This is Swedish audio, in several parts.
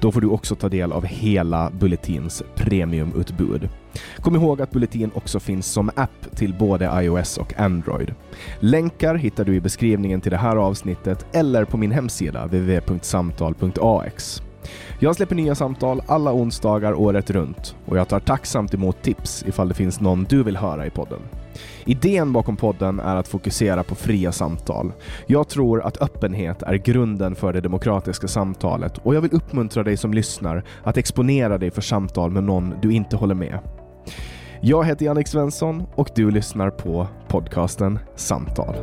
Då får du också ta del av hela Bulletins premiumutbud. Kom ihåg att Bulletin också finns som app till både iOS och Android. Länkar hittar du i beskrivningen till det här avsnittet eller på min hemsida www.samtal.ax. Jag släpper nya samtal alla onsdagar året runt och jag tar tacksamt emot tips ifall det finns någon du vill höra i podden. Idén bakom podden är att fokusera på fria samtal. Jag tror att öppenhet är grunden för det demokratiska samtalet och jag vill uppmuntra dig som lyssnar att exponera dig för samtal med någon du inte håller med. Jag heter Jannik Svensson och du lyssnar på podcasten Samtal.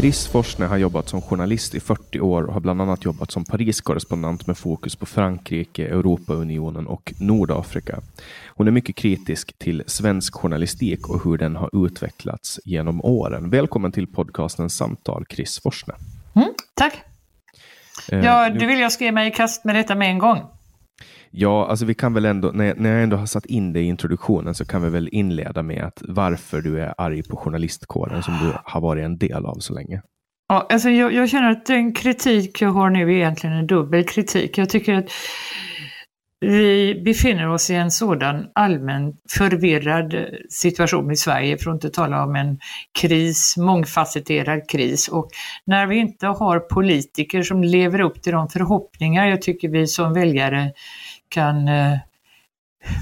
Chris Forsne har jobbat som journalist i 40 år och har bland annat jobbat som Paris-korrespondent med fokus på Frankrike, Europaunionen och Nordafrika. Hon är mycket kritisk till svensk journalistik och hur den har utvecklats genom åren. Välkommen till podcasten Samtal, Chris Forsne. Mm, tack. Eh, ja, du vill jag ge mig i kast med detta med en gång. Ja, alltså vi kan väl ändå, när, när jag ändå har satt in det i introduktionen så kan vi väl inleda med att varför du är arg på journalistkåren som du har varit en del av så länge. Ja, alltså jag, jag känner att den kritik jag har nu är egentligen en dubbel kritik. Jag tycker att vi befinner oss i en sådan allmän förvirrad situation i Sverige, för att inte tala om en kris, mångfacetterad kris. Och när vi inte har politiker som lever upp till de förhoppningar jag tycker vi som väljare kan eh,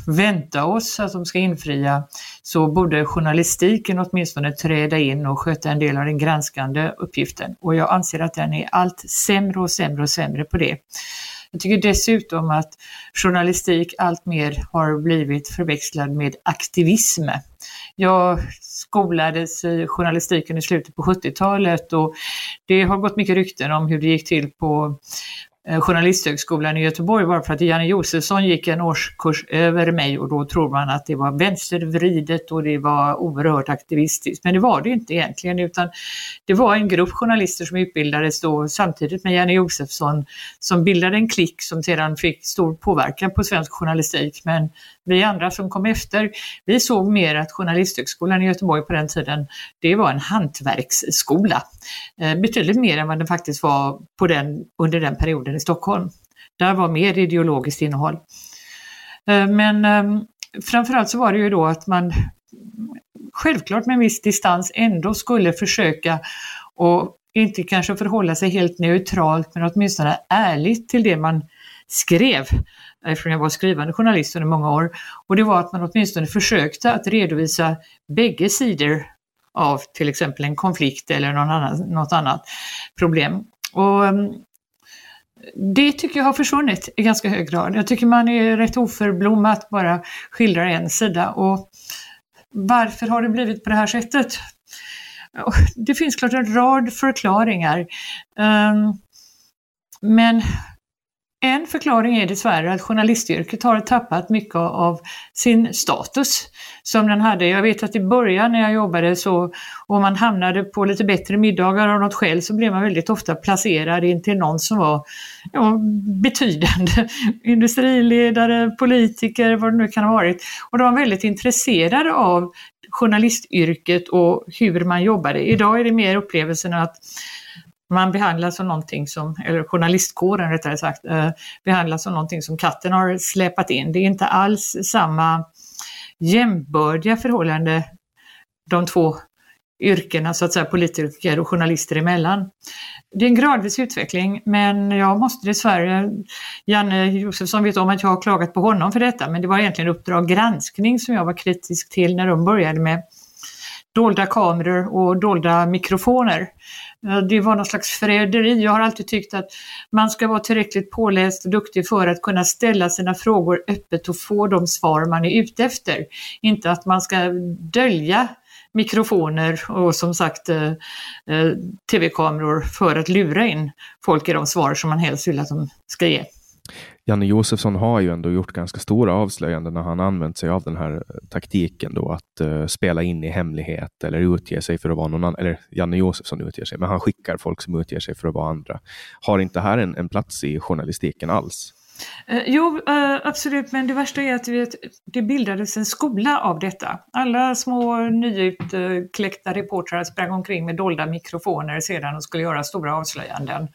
vänta oss att de ska infria, så borde journalistiken åtminstone träda in och sköta en del av den granskande uppgiften. Och jag anser att den är allt sämre och sämre och sämre på det. Jag tycker dessutom att journalistik alltmer har blivit förväxlad med aktivism. Jag skolades i journalistiken i slutet på 70-talet och det har gått mycket rykten om hur det gick till på Eh, journalisthögskolan i Göteborg bara för att Janne Josefsson gick en årskurs över mig och då tror man att det var vänstervridet och det var oerhört aktivistiskt. Men det var det inte egentligen utan det var en grupp journalister som utbildades då samtidigt med Janne Josefsson som bildade en klick som sedan fick stor påverkan på svensk journalistik. Men vi andra som kom efter, vi såg mer att Journalisthögskolan i Göteborg på den tiden, det var en hantverksskola. Eh, betydligt mer än vad den faktiskt var på den, under den perioden i Stockholm. Där var mer ideologiskt innehåll. Eh, men ehm, framförallt så var det ju då att man självklart med en viss distans ändå skulle försöka och inte kanske förhålla sig helt neutralt men åtminstone ärligt till det man skrev, eftersom jag var skrivande journalist under många år. Och det var att man åtminstone försökte att redovisa bägge sidor av till exempel en konflikt eller någon annan, något annat problem. Och mm, det tycker jag har försvunnit i ganska hög grad. Jag tycker man är rätt oförblommat bara skildrar en sida. Och varför har det blivit på det här sättet? Det finns klart en rad förklaringar. Ehm, men en förklaring är dessvärre att journalistyrket har tappat mycket av sin status som den hade. Jag vet att i början när jag jobbade så, om man hamnade på lite bättre middagar av något skäl, så blev man väldigt ofta placerad in till någon som var ja, betydande. Industriledare, politiker, vad det nu kan ha varit. Och de var väldigt intresserade av journalistyrket och hur man jobbade. Idag är det mer upplevelsen att man behandlas som någonting som, eller journalistkåren rättare sagt, eh, behandlas som någonting som katten har släpat in. Det är inte alls samma jämbördiga förhållande de två yrkena, så att säga politiker och journalister emellan. Det är en gradvis utveckling men jag måste dessvärre, Janne Josefsson vet om att jag har klagat på honom för detta, men det var egentligen Uppdrag granskning som jag var kritisk till när de började med dolda kameror och dolda mikrofoner. Det var någon slags förräderi. Jag har alltid tyckt att man ska vara tillräckligt påläst och duktig för att kunna ställa sina frågor öppet och få de svar man är ute efter. Inte att man ska dölja mikrofoner och som sagt eh, eh tv-kameror för att lura in folk i de svar som man helst vill att de ska ge. Janne Josefsson har ju ändå gjort ganska stora avslöjanden när han använt sig av den här eh, taktiken då att uh, spela in i hemlighet eller utge sig för att vara någon annan. Eller Janne Josefsson utger sig, men han skickar folk som utger sig för att vara andra. Har inte här en, en plats i journalistiken alls? Eh, jo, eh, absolut, men det värsta är att vet, det bildades en skola av detta. Alla små nyutkläckta reportrar sprang omkring med dolda mikrofoner sedan och skulle göra stora avslöjanden.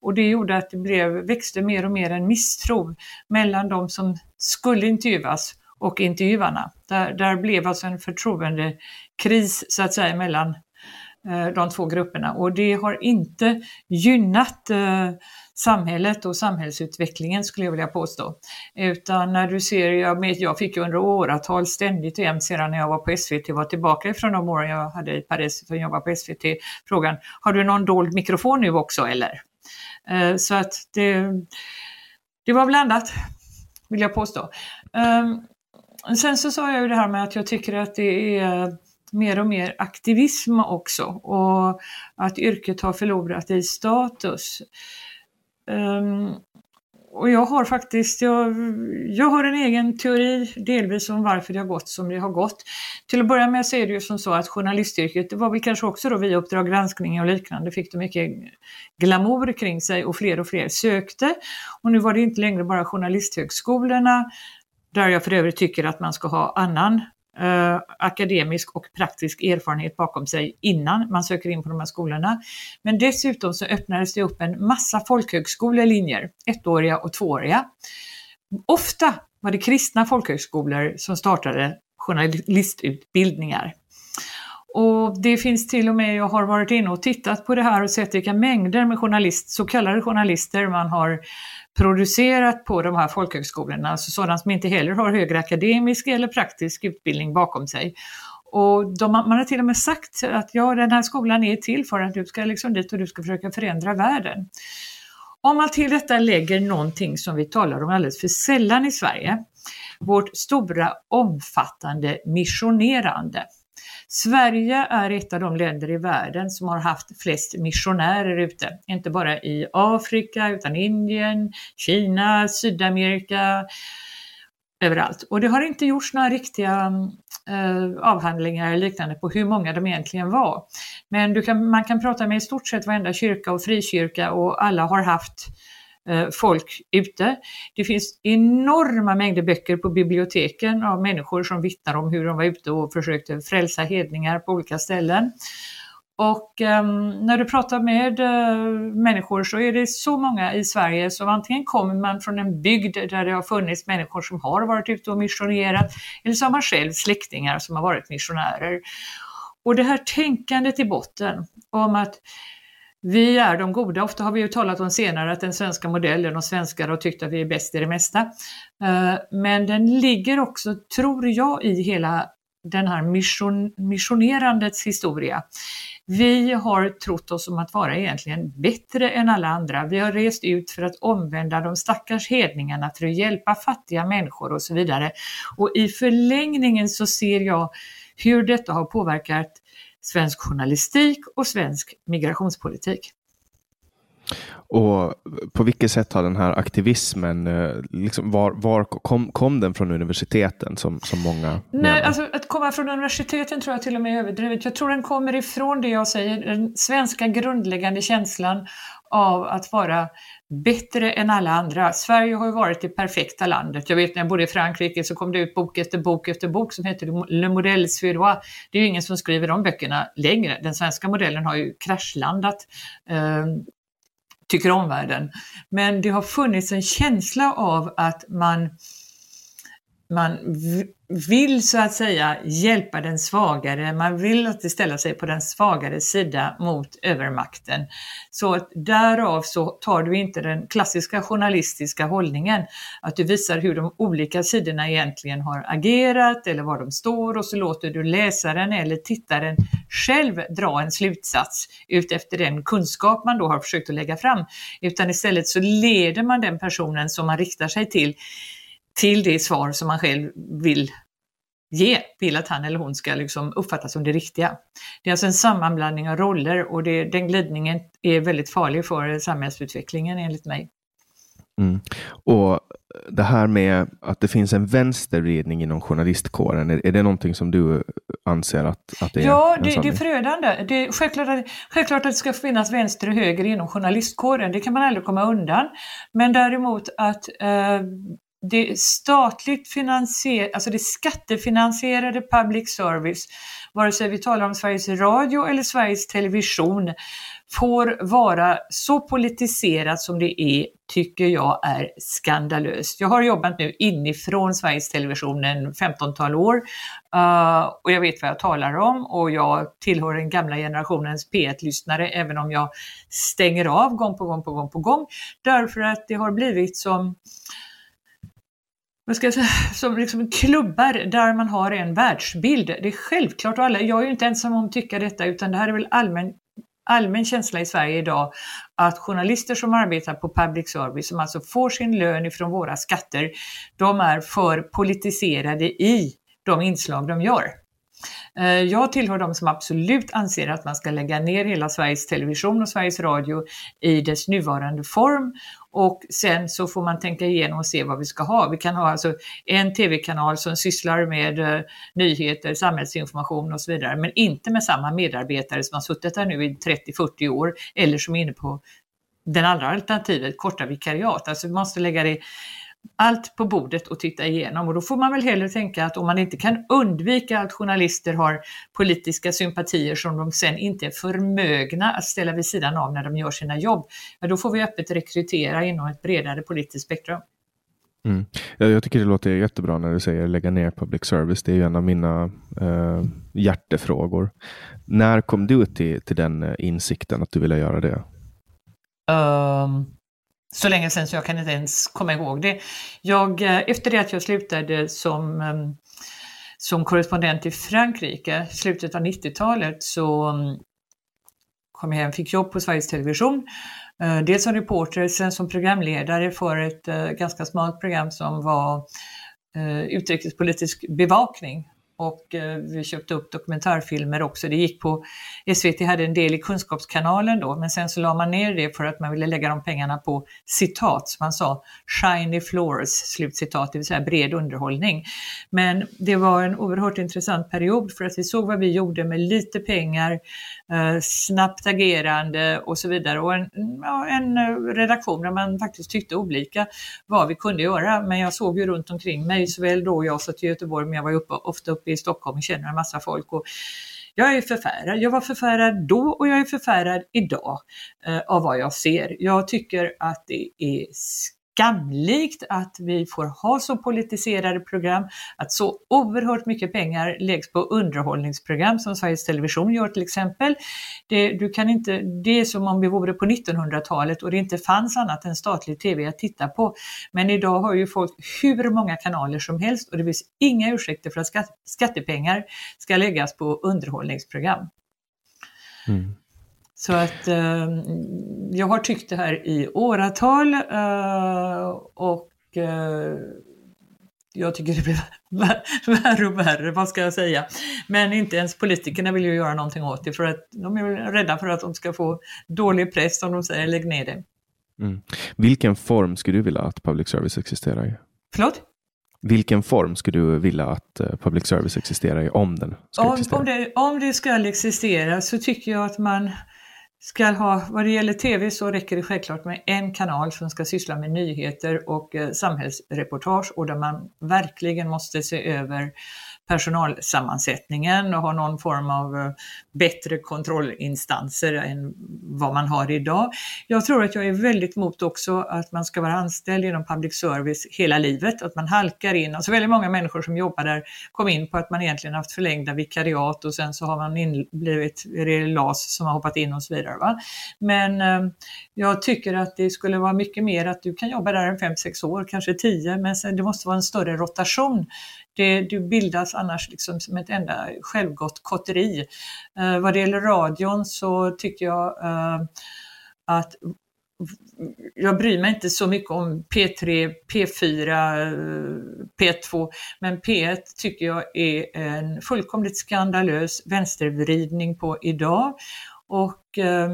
Och det gjorde att det blev, växte mer och mer en misstro mellan de som skulle intervjuas och intervjuarna. Där, där blev alltså en förtroendekris så att säga mellan eh, de två grupperna och det har inte gynnat samhället och samhällsutvecklingen skulle jag vilja påstå. Utan när du ser, jag, jag fick ju under åratal ständigt och jämt sedan när jag var på SVT, var tillbaka ifrån de åren jag hade i Paris för att jobba på SVT, frågan, har du någon dold mikrofon nu också eller? Eh, så att det, det var blandat, vill jag påstå. Eh, sen så sa jag ju det här med att jag tycker att det är mer och mer aktivism också och att yrket har förlorat i status. Um, och jag har faktiskt, jag, jag har en egen teori delvis om varför det har gått som det har gått. Till att börja med så är det ju som så att journalistyrket, det var väl kanske också då via Uppdrag granskning och liknande, fick det mycket glamour kring sig och fler och fler sökte. Och nu var det inte längre bara journalisthögskolorna, där jag för övrigt tycker att man ska ha annan eh, akademisk och praktisk erfarenhet bakom sig innan man söker in på de här skolorna. Men dessutom så öppnades det upp en massa folkhögskolelinjer, ettåriga och tvååriga. Ofta var det kristna folkhögskolor som startade journalistutbildningar. Och det finns till och med, jag har varit inne och tittat på det här och sett vilka mängder med journalist, så kallade journalister man har producerat på de här folkhögskolorna, alltså sådana som inte heller har högre akademisk eller praktisk utbildning bakom sig. Och de, man har till och med sagt att ja, den här skolan är till för att du ska liksom dit och du ska försöka förändra världen. Om man till detta lägger någonting som vi talar om alldeles för sällan i Sverige, vårt stora omfattande missionerande. Sverige är ett av de länder i världen som har haft flest missionärer ute. Inte bara i Afrika utan Indien, Kina, Sydamerika, överallt. Och det har inte gjorts några riktiga eh, avhandlingar eller liknande på hur många de egentligen var. Men kan, man kan prata med i stort sett varenda kyrka och frikyrka och alla har haft Eh, folk ute. Det finns enorma mängder böcker på biblioteken av människor som vittnar om hur de var ute och försökte frälsa hedningar på olika ställen. Och um, när du pratar med uh, människor så är det så många i Sverige som antingen kommer man från en bygd där det har funnits människor som har varit ute och missionerat eller så har man själv släktingar som har varit missionärer. Och det här tänkandet i botten om att vi är de goda. Ofta har vi ju talat om senare att den svenska modellen och svenskar har tyckt att vi är bäst i det mesta. Eh, men den ligger också, tror jag, i hela den här mission, missionerandets historia. Vi har trott oss om att vara egentligen bättre än alla andra. Vi har rest ut för att omvända de stackars hedningarna, för att hjälpa fattiga människor och så vidare. Och i förlängningen så ser jag hur detta har påverkat svensk journalistik och svensk migrationspolitik. Och på vilket sätt har den här aktivismen, eh, liksom, var, var kom, kom den från universiteten som, som många Nej? Alltså, att komma från universiteten tror jag till och med är överdrivet. Jag tror den kommer ifrån det jag säger, den svenska grundläggande känslan av att vara bättre än alla andra. Sverige har ju varit det perfekta landet. Jag vet när jag bodde i Frankrike så kom det ut bok efter bok efter bok som heter Le Modèle Suédois. Det är ju ingen som skriver de böckerna längre. Den svenska modellen har ju kraschlandat. Eh, tycker omvärlden. Men det har funnits en känsla av att man man vill så att säga hjälpa den svagare, man vill att ställa sig på den svagare sida mot övermakten. Så därav så tar du inte den klassiska journalistiska hållningen, att du visar hur de olika sidorna egentligen har agerat eller var de står och så låter du läsaren eller tittaren själv dra en slutsats utefter den kunskap man då har försökt att lägga fram. Utan istället så leder man den personen som man riktar sig till till det svar som man själv vill ge, vill att han eller hon ska liksom uppfattas som det riktiga. Det är alltså en sammanblandning av roller och det, den glidningen är väldigt farlig för samhällsutvecklingen enligt mig. Mm. Och det här med att det finns en vänstervridning inom journalistkåren, är, är det någonting som du anser att, att det är? Ja, det, det är förödande. Det är självklart, att, självklart att det ska finnas vänster och höger inom journalistkåren, det kan man aldrig komma undan. Men däremot att eh, det statligt finansierade, alltså det skattefinansierade public service, vare sig vi talar om Sveriges Radio eller Sveriges Television, får vara så politiserat som det är, tycker jag är skandalöst. Jag har jobbat nu inifrån Sveriges Television en 15-tal år uh, och jag vet vad jag talar om och jag tillhör den gamla generationens P1-lyssnare även om jag stänger av gång på gång på gång på gång därför att det har blivit som vad ska jag säga, som liksom klubbar där man har en världsbild. Det är självklart, och alla, jag är ju inte ensam om att tycka detta, utan det här är väl allmän, allmän känsla i Sverige idag, att journalister som arbetar på public service, som alltså får sin lön ifrån våra skatter, de är för politiserade i de inslag de gör. Eh, jag tillhör de som absolut anser att man ska lägga ner hela Sveriges Television och Sveriges Radio i dess nuvarande form och sen så får man tänka igenom och se vad vi ska ha. Vi kan ha alltså en tv-kanal som sysslar med eh, nyheter, samhällsinformation och så vidare, men inte med samma medarbetare som har suttit där nu i 30-40 år eller som är inne på den andra alternativet, korta vikariat. Alltså vi måste lägga det allt på bordet och titta igenom och då får man väl hellre tänka att om man inte kan undvika att journalister har politiska sympatier som de sen inte är förmögna att ställa vid sidan av när de gör sina jobb, ja, då får vi öppet rekrytera inom ett bredare politiskt spektrum. Mm. Jag tycker det låter jättebra när du säger lägga ner public service. Det är ju en av mina eh, hjärtefrågor. När kom du till, till den eh, insikten att du ville göra det? Um, så länge sedan så jag kan inte ens komma ihåg det. Jag, eh, efter det att jag slutade som, ehm, som korrespondent i Frankrike, slutet av 90-talet, så mm, kom jag hem, fick jobb på Sveriges Television. Eh, dels som reporter, sen som programledare för ett eh, ganska smalt program som var utrikespolitisk bevakning och eh, vi köpte upp dokumentärfilmer också. Det gick på, SVT hade en del i Kunskapskanalen då, men sen så la man ner det för att man ville lägga de pengarna på citat, som man sa, shiny floors, slutcitat, det vill säga bred underhållning. Men det var en oerhört intressant period för att vi såg vad vi gjorde med lite pengar, Eh, snabbt agerande och så vidare och en, ja, en eh, redaktion där man faktiskt tyckte olika vad vi kunde göra. Men jag såg ju runt omkring mig, såväl då jag satt i Göteborg, men jag var uppe, ofta uppe i Stockholm och känner en massa folk. Och jag är förfärad. Jag var förfärad då och jag är förfärad idag eh, av vad jag ser. Jag tycker att det är skamlikt att vi får ha så politiserade program, att så oerhört mycket pengar läggs på underhållningsprogram som Sveriges Television gör till exempel. Det, du kan inte, det är som om vi vore på 1900-talet och det inte fanns annat än statlig TV att titta på. Men idag har ju folk hur många kanaler som helst och det finns inga ursäkter för att skattepengar ska läggas på underhållningsprogram. Mm. Så att eh, jag har tyckt det här i åratal eh, och eh, jag tycker det blir värre och värre, vad ska jag säga. Men inte ens politikerna vill ju göra någonting åt det för att de är rädda för att de ska få dålig press om de säger lägg ner det. Mm. Vilken form skulle du vilja att public service existerar i? Förlåt? Vilken form skulle du vilja att eh, public service existerar i om den ska om, existera? Om det, om det ska existera så tycker jag att man ska ha, vad det gäller TV så räcker det självklart med en kanal som ska syssla med nyheter och eh, samhällsreportage och där man verkligen måste se över personalsammansättningen och ha någon form av eh, bättre kontrollinstanser än vad man har idag. Jag tror att jag är väldigt emot också att man ska vara anställd inom public service hela livet, att man halkar in. Alltså väldigt många människor som jobbar där kom in på att man egentligen haft förlängda vikariat och sen så har man in, blivit LAS som har hoppat in och så vidare. Va? Men eh, jag tycker att det skulle vara mycket mer att du kan jobba där en 5-6 år, kanske 10, men sen, det måste vara en större rotation det, du bildas annars liksom som ett enda självgott kotteri. Eh, vad det gäller radion så tycker jag eh, att jag bryr mig inte så mycket om P3, P4, P2, men P1 tycker jag är en fullkomligt skandalös vänstervridning på idag. Och eh,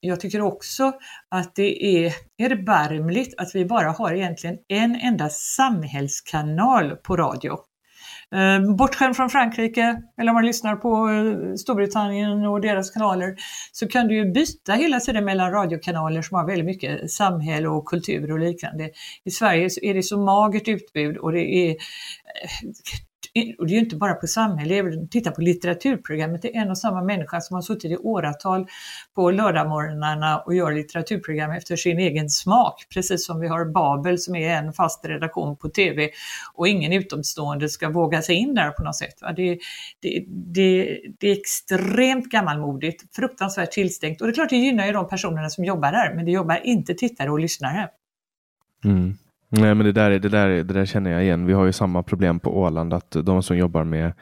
jag tycker också att det är erbarmligt att vi bara har egentligen en enda samhällskanal på radio. Eh, bortskämd från Frankrike, eller om man lyssnar på eh, Storbritannien och deras kanaler, så kan du ju byta hela tiden mellan radiokanaler som har väldigt mycket samhälle och kultur och liknande. I Sverige så är det så magert utbud och det är eh, och det är ju inte bara på samhälle, titta på litteraturprogrammet, det är en och samma människa som har suttit i åratal på lördagsmorgnarna och gör litteraturprogram efter sin egen smak. Precis som vi har Babel som är en fast redaktion på TV och ingen utomstående ska våga sig in där på något sätt. Det, det, det, det är extremt gammalmodigt, fruktansvärt tillstängt och det är klart det gynnar ju de personerna som jobbar där, men det jobbar inte tittare och lyssnare. Mm. Nej, men det där, det, där, det där känner jag igen. Vi har ju samma problem på Åland, att de som jobbar med,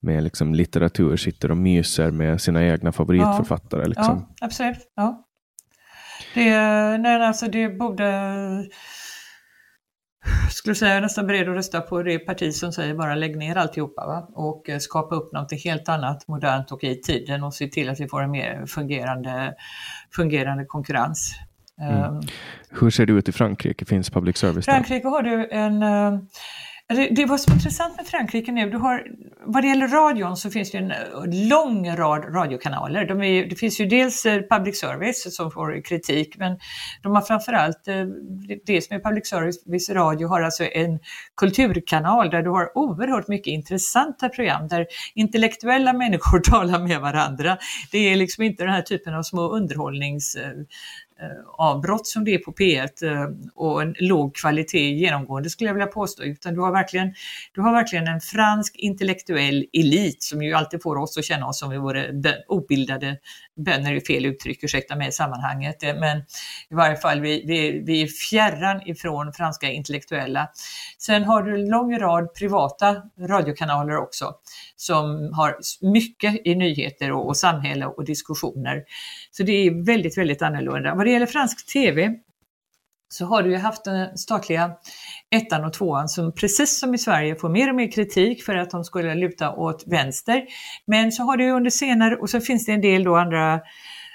med liksom litteratur sitter och myser med sina egna favoritförfattare. Ja, liksom. ja absolut. Ja. Det, nej, alltså det borde skulle säga, jag är nästan beredd att rösta på det parti som säger bara lägg ner alltihopa va? och eh, skapa upp något helt annat, modernt och i tiden och se till att vi får en mer fungerande, fungerande konkurrens. Mm. Ehm. Hur ser det ut i Frankrike? Finns public service Frankrike där? har du en eh, det, var så intressant med Frankrike nu, du har, vad det gäller radion så finns det en lång rad radiokanaler. De är, det finns ju dels eh, public service som får kritik, men de har framförallt, eh, det som är public service radio har alltså en kulturkanal där du har oerhört mycket intressanta program där intellektuella människor talar med varandra. Det är liksom inte den här typen av små underhållnings Eh, Eh, avbrott som det är på P1 eh, och en låg kvalitet genomgående skulle jag vilja påstå, utan du har verkligen, du har verkligen en fransk intellektuell elit som ju alltid får oss att känna oss som vi vore obildade bönder är fel uttryck, ursäkta mig i sammanhanget, eh, men i varje fall vi, vi, vi är fjärran ifrån franska intellektuella. Sen har du en lång rad privata radiokanaler också som har mycket i nyheter och, och samhälle och diskussioner. Så det är väldigt, väldigt annorlunda. Vad det gäller fransk TV så har du ju haft den statliga ettan och tvåan som precis som i Sverige får mer och mer kritik för att de skulle luta åt vänster. Men så har det ju under senare, och så finns det en del då andra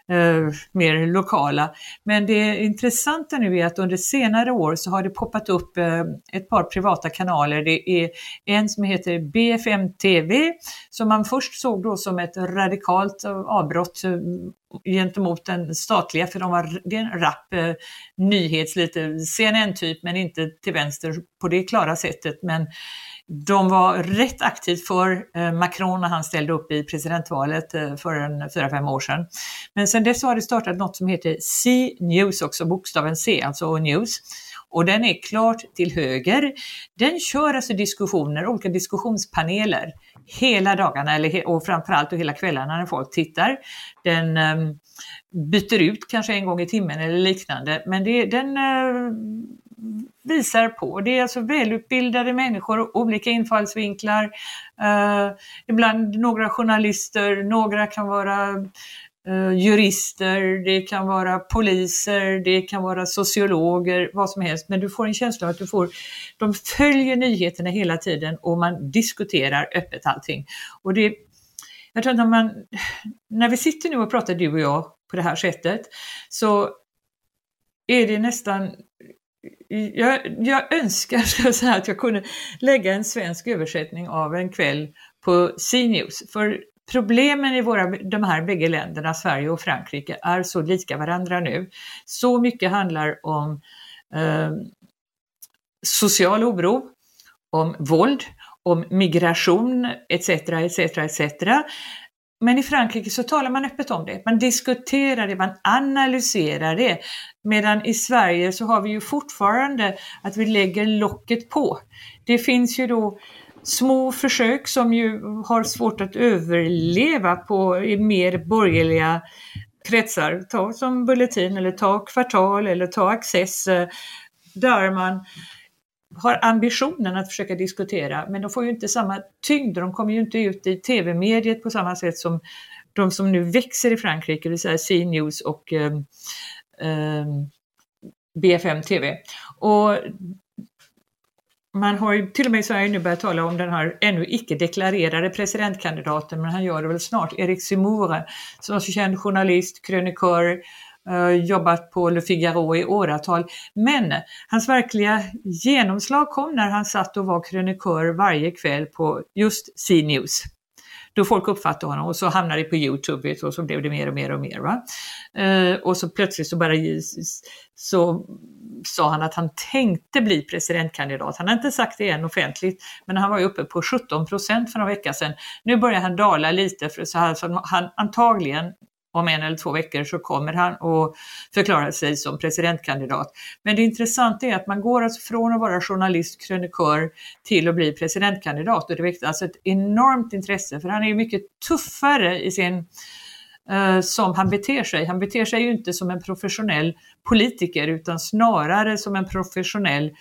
eh, mer lokala. Men det intressanta nu är att under senare år så har det poppat upp eh, ett par privata kanaler. Det är en som heter BFM TV som man först såg då som ett radikalt eh, avbrott eh, gentemot den statliga, för de var, en rapp eh, nyhets, lite CNN-typ, men inte till vänster på det klara sättet. Men de var rätt aktivt för eh, Macron när han ställde upp i presidentvalet eh, för en fyra fem år sedan. Men sen dess har det startat något som heter C-News också, bokstaven C, alltså News. och den är klart till höger. Den kör alltså diskussioner, olika diskussionspaneler hela dagarna eller, och framförallt och hela kvällarna när folk tittar. Den um, byter ut kanske en gång i timmen eller liknande men det, den uh, visar på. Det är alltså välutbildade människor, olika infallsvinklar, Eh, ibland några journalister, några kan vara eh, jurister, det kan vara poliser, det kan vara sociologer, vad som helst. Men du får en känsla av att du får, de följer nyheterna hela tiden och man diskuterar öppet allting. Och det, jag tror att när, man, när vi sitter nu och pratar du och jag på det här sättet så är det nästan jag, jag önskar så att jag kunde lägga en svensk översättning av en kväll på CNews. För problemen i våra, de här bägge länderna, Sverige och Frankrike, är så lika varandra nu. Så mycket handlar om eh, social oro, om våld, om migration etc. etc. etc. Men i Frankrike så talar man öppet om det. Man diskuterar det, man analyserar det. Medan i Sverige så har vi ju fortfarande att vi lägger locket på. Det finns ju då små försök som ju har svårt att överleva på i mer borgerliga kretsar. Ta som Bulletin eller ta Kvartal eller ta Access eh, där man har ambitionen att försöka diskutera men de får ju inte samma tyngd, de kommer ju inte ut i tv-mediet på samma sätt som de som nu växer i Frankrike, det vill säga C-News och eh, eh, BFM TV. Och man har ju till och med i Sverige nu börjat tala om den här ännu icke deklarerade presidentkandidaten, men han gör det väl snart, Eric Simoure, som är så känd journalist, krönikör, uh, Eh, jobbat på Le Figaro i åratal. Men hans verkliga genomslag kom när han satt och var krönikör varje kväll på just C-News då folk uppfattade honom och så hamnade det på Youtube och så blev det mer och mer och mer. Va? Eh, och så plötsligt så bara så sa han att han tänkte bli presidentkandidat. Han har inte sagt det än offentligt, men han var ju uppe på 17 procent för några veckor sedan. Nu börjar han dala lite, för så här, så han antagligen om en eller två veckor så kommer han att förklara sig som presidentkandidat. Men det intressanta är att man går alltså från att vara journalist, krönikör till att bli presidentkandidat och det väckte alltså ett enormt intresse för han är mycket tuffare i sin eh, som han beter sig. Han beter sig ju inte som en professionell politiker utan snarare som en professionell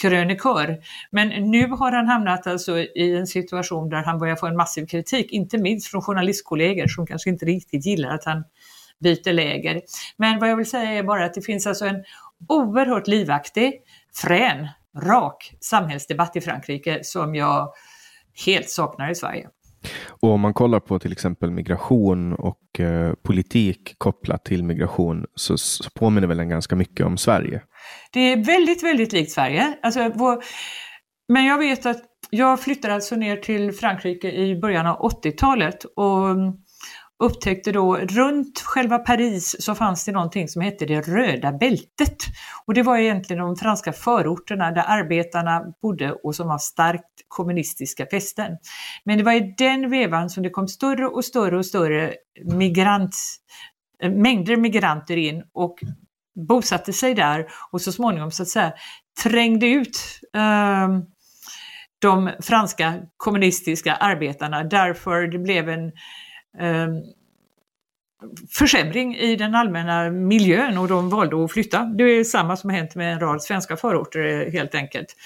krönikör. Men nu har han hamnat alltså i en situation där han börjar få en massiv kritik, inte minst från journalistkollegor som kanske inte riktigt gillar att han byter läger. Men vad jag vill säga är bara att det finns alltså en oerhört livaktig, frän, rak samhällsdebatt i Frankrike som jag helt saknar i Sverige. Och om man kollar på till exempel migration och eh, politik kopplat till migration så, så påminner väl den ganska mycket om Sverige? Det är väldigt, väldigt likt Sverige. Alltså, vår... Men jag vet att jag flyttade alltså ner till Frankrike i början av 80-talet och mm, upptäckte då runt själva Paris så fanns det någonting som hette det röda bältet. Och det var egentligen de franska förorterna där arbetarna bodde och som var starkt kommunistiska fästen. Men det var i den vevan som det kom större och större och större migrant, eh, mängder migranter in och bosatte sig där och så småningom så att säga trängde ut eh, de franska kommunistiska arbetarna därför det blev en Ehm, försämring i den allmänna miljön och de valde att flytta. Det är samma som har hänt med en rad svenska förorter eh, helt enkelt.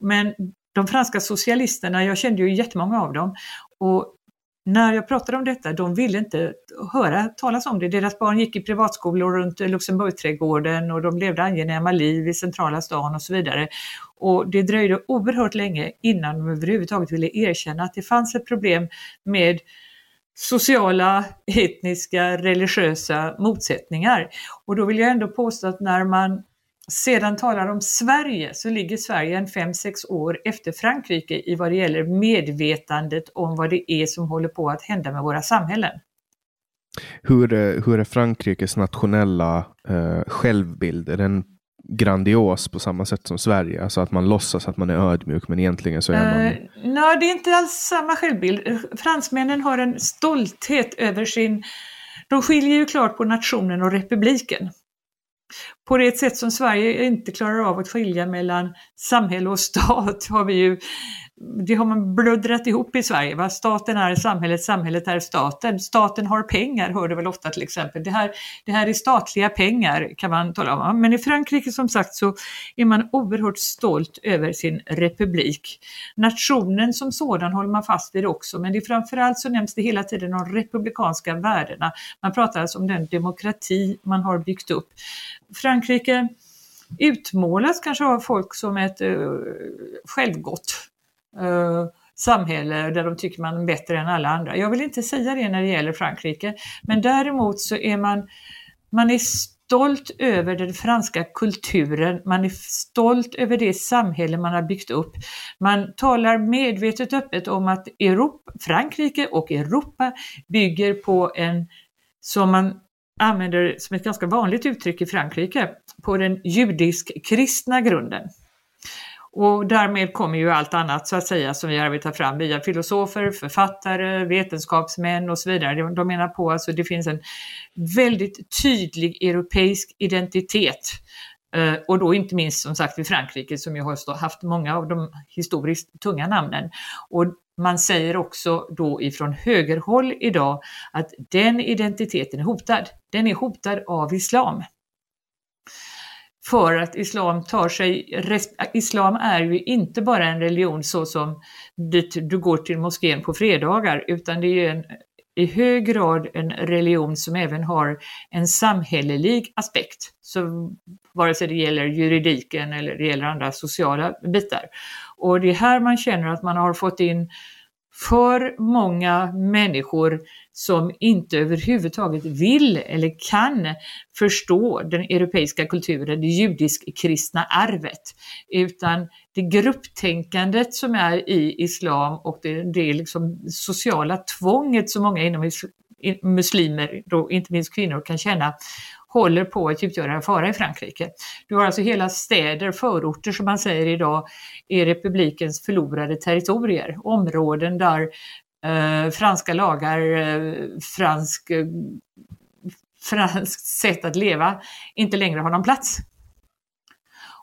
Men de franska socialisterna, jag kände ju jättemånga av dem och när jag pratade om detta, de ville inte höra talas om det. Deras barn gick i privatskolor runt Luxemburgträdgården och de levde angenäma liv i centrala stan och så vidare. Och det dröjde oerhört länge innan de överhuvudtaget ville erkänna att det fanns ett problem med sociala, etniska, religiösa motsättningar. Och då vill jag ändå påstå att när man sedan talar om Sverige så ligger Sverige en 5-6 år efter Frankrike i vad det gäller medvetandet om vad det är som håller på att hända med våra samhällen. Hur hur är Frankrikes nationella eh, självbild? Är den grandios på samma sätt som Sverige? Alltså att man låtsas att man är ödmjuk men egentligen så är man... Eh, uh, Nej, det är inte alls samma självbild. Eh, fransmännen har en stolthet över sin... De skiljer ju klart på nationen och republiken. på det sätt som Sverige inte klarar av att skilja mellan samhälle och stat har vi ju det har man bluddrat ihop i Sverige. Va? Staten är samhället, samhället är staten. Staten har pengar, hör du väl ofta till exempel. Det här, det här är statliga pengar kan man tala om. Men i Frankrike som sagt så är man oerhört stolt över sin republik. Nationen som sådan håller man fast vid också, men det är framförallt så nämns det hela tiden de republikanska värdena. Man pratar alltså om den demokrati man har byggt upp. Frankrike utmålas kanske av folk som ett uh, självgott Eh, samhälle där de tycker man är bättre än alla andra. Jag vill inte säga det när det gäller Frankrike, men däremot så är man, man är stolt över den franska kulturen, man är stolt över det samhälle man har byggt upp. Man talar medvetet öppet om att Europa, Frankrike och Europa bygger på en, som man använder som ett ganska vanligt uttryck i Frankrike, på den judisk-kristna grunden. Och därmed kommer ju allt annat så att säga som vi arbetar fram via filosofer, författare, vetenskapsmän och så vidare. De menar på alltså att alltså, det finns en väldigt tydlig europeisk identitet eh, och då inte minst som sagt i Frankrike som ju har haft många av de historiskt tunga namnen. Och man säger också då ifrån högerhåll idag att den identiteten är hotad. Den är hotad av islam för att islam tar sig, islam är ju inte bara en religion så som dit du går till moskén på fredagar, utan det är en, i hög grad en religion som även har en samhällelig aspekt. Så vare sig det gäller juridiken eller det gäller andra sociala bitar. Och det är här man känner att man har fått in för många människor som inte överhuvudtaget vill eller kan förstå den europeiska kulturen, det judisk-kristna arvet, utan det grupptänkandet som är i islam och det, det liksom sociala tvånget som många inom muslimer, då inte minst kvinnor, kan känna håller på att utgöra en fara i Frankrike. Du har alltså hela städer, förorter som man säger idag, är republikens förlorade territorier. Områden där eh, franska lagar, eh, fransk, eh, franskt sätt att leva inte längre har någon plats.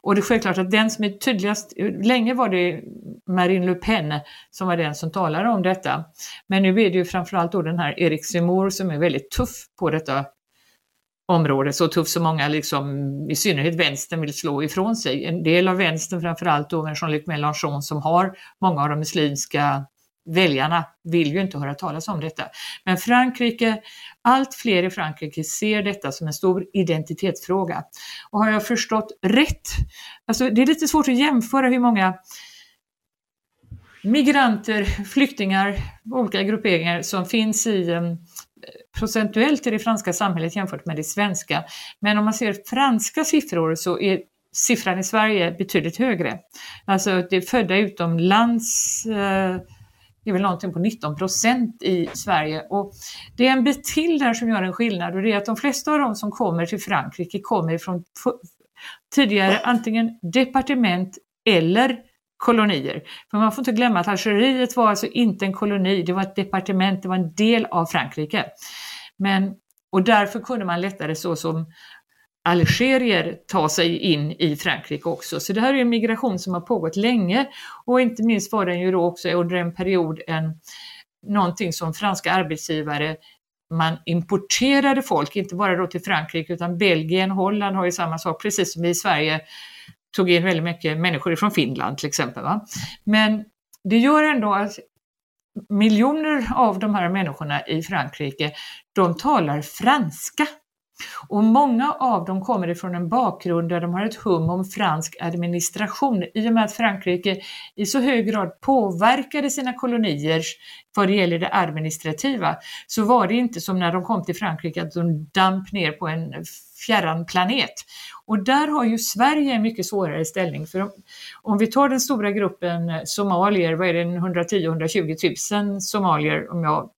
Och det är självklart att den som är tydligast, länge var det Marine Le Pen som var den som talade om detta. Men nu är det ju framförallt då den här Erik Zemmour som är väldigt tuff på detta område, så tuff som många, liksom, i synnerhet vänstern, vill slå ifrån sig. En del av vänstern, framförallt då med Jean-Luc Mélenchon som har många av de muslimska väljarna, vill ju inte höra talas om detta. Men Frankrike, allt fler i Frankrike ser detta som en stor identitetsfråga. Och har jag förstått rätt, alltså det är lite svårt att jämföra hur många migranter, flyktingar, olika grupperingar som finns i ehm, procentuellt i det franska samhället jämfört med det svenska. Men om man ser franska siffror så är siffran i Sverige betydligt högre. Alltså det är födda utomlands eh, det är väl någonting på 19 procent i Sverige. Och det är en bit till där som gör en skillnad och det är att de flesta av de som kommer till Frankrike kommer från tidigare antingen departement eller kolonier. För man får inte glömma att Algeriet var alltså inte en koloni, det var ett departement, det var en del av Frankrike. Men, och därför kunde man lättare så som algerier ta sig in i Frankrike också. Så det här är en migration som har pågått länge och inte minst var den ju då också under en period en, någonting som franska arbetsgivare man importerade folk, inte bara då till Frankrike utan Belgien, Holland har ju samma sak, precis som vi i Sverige tog in väldigt mycket människor från Finland till exempel. Va? Men det gör ändå att miljoner av de här människorna i Frankrike, de talar franska. Och många av dem kommer ifrån en bakgrund där de har ett hum om fransk administration i och med att Frankrike i så hög grad påverkade sina kolonier vad det gäller det administrativa så var det inte som när de kom till Frankrike att de damp ner på en fjärran planet. Och där har ju Sverige en mycket svårare ställning. För om, om vi tar den stora gruppen somalier, vad är det, 110-120 000 somalier om jag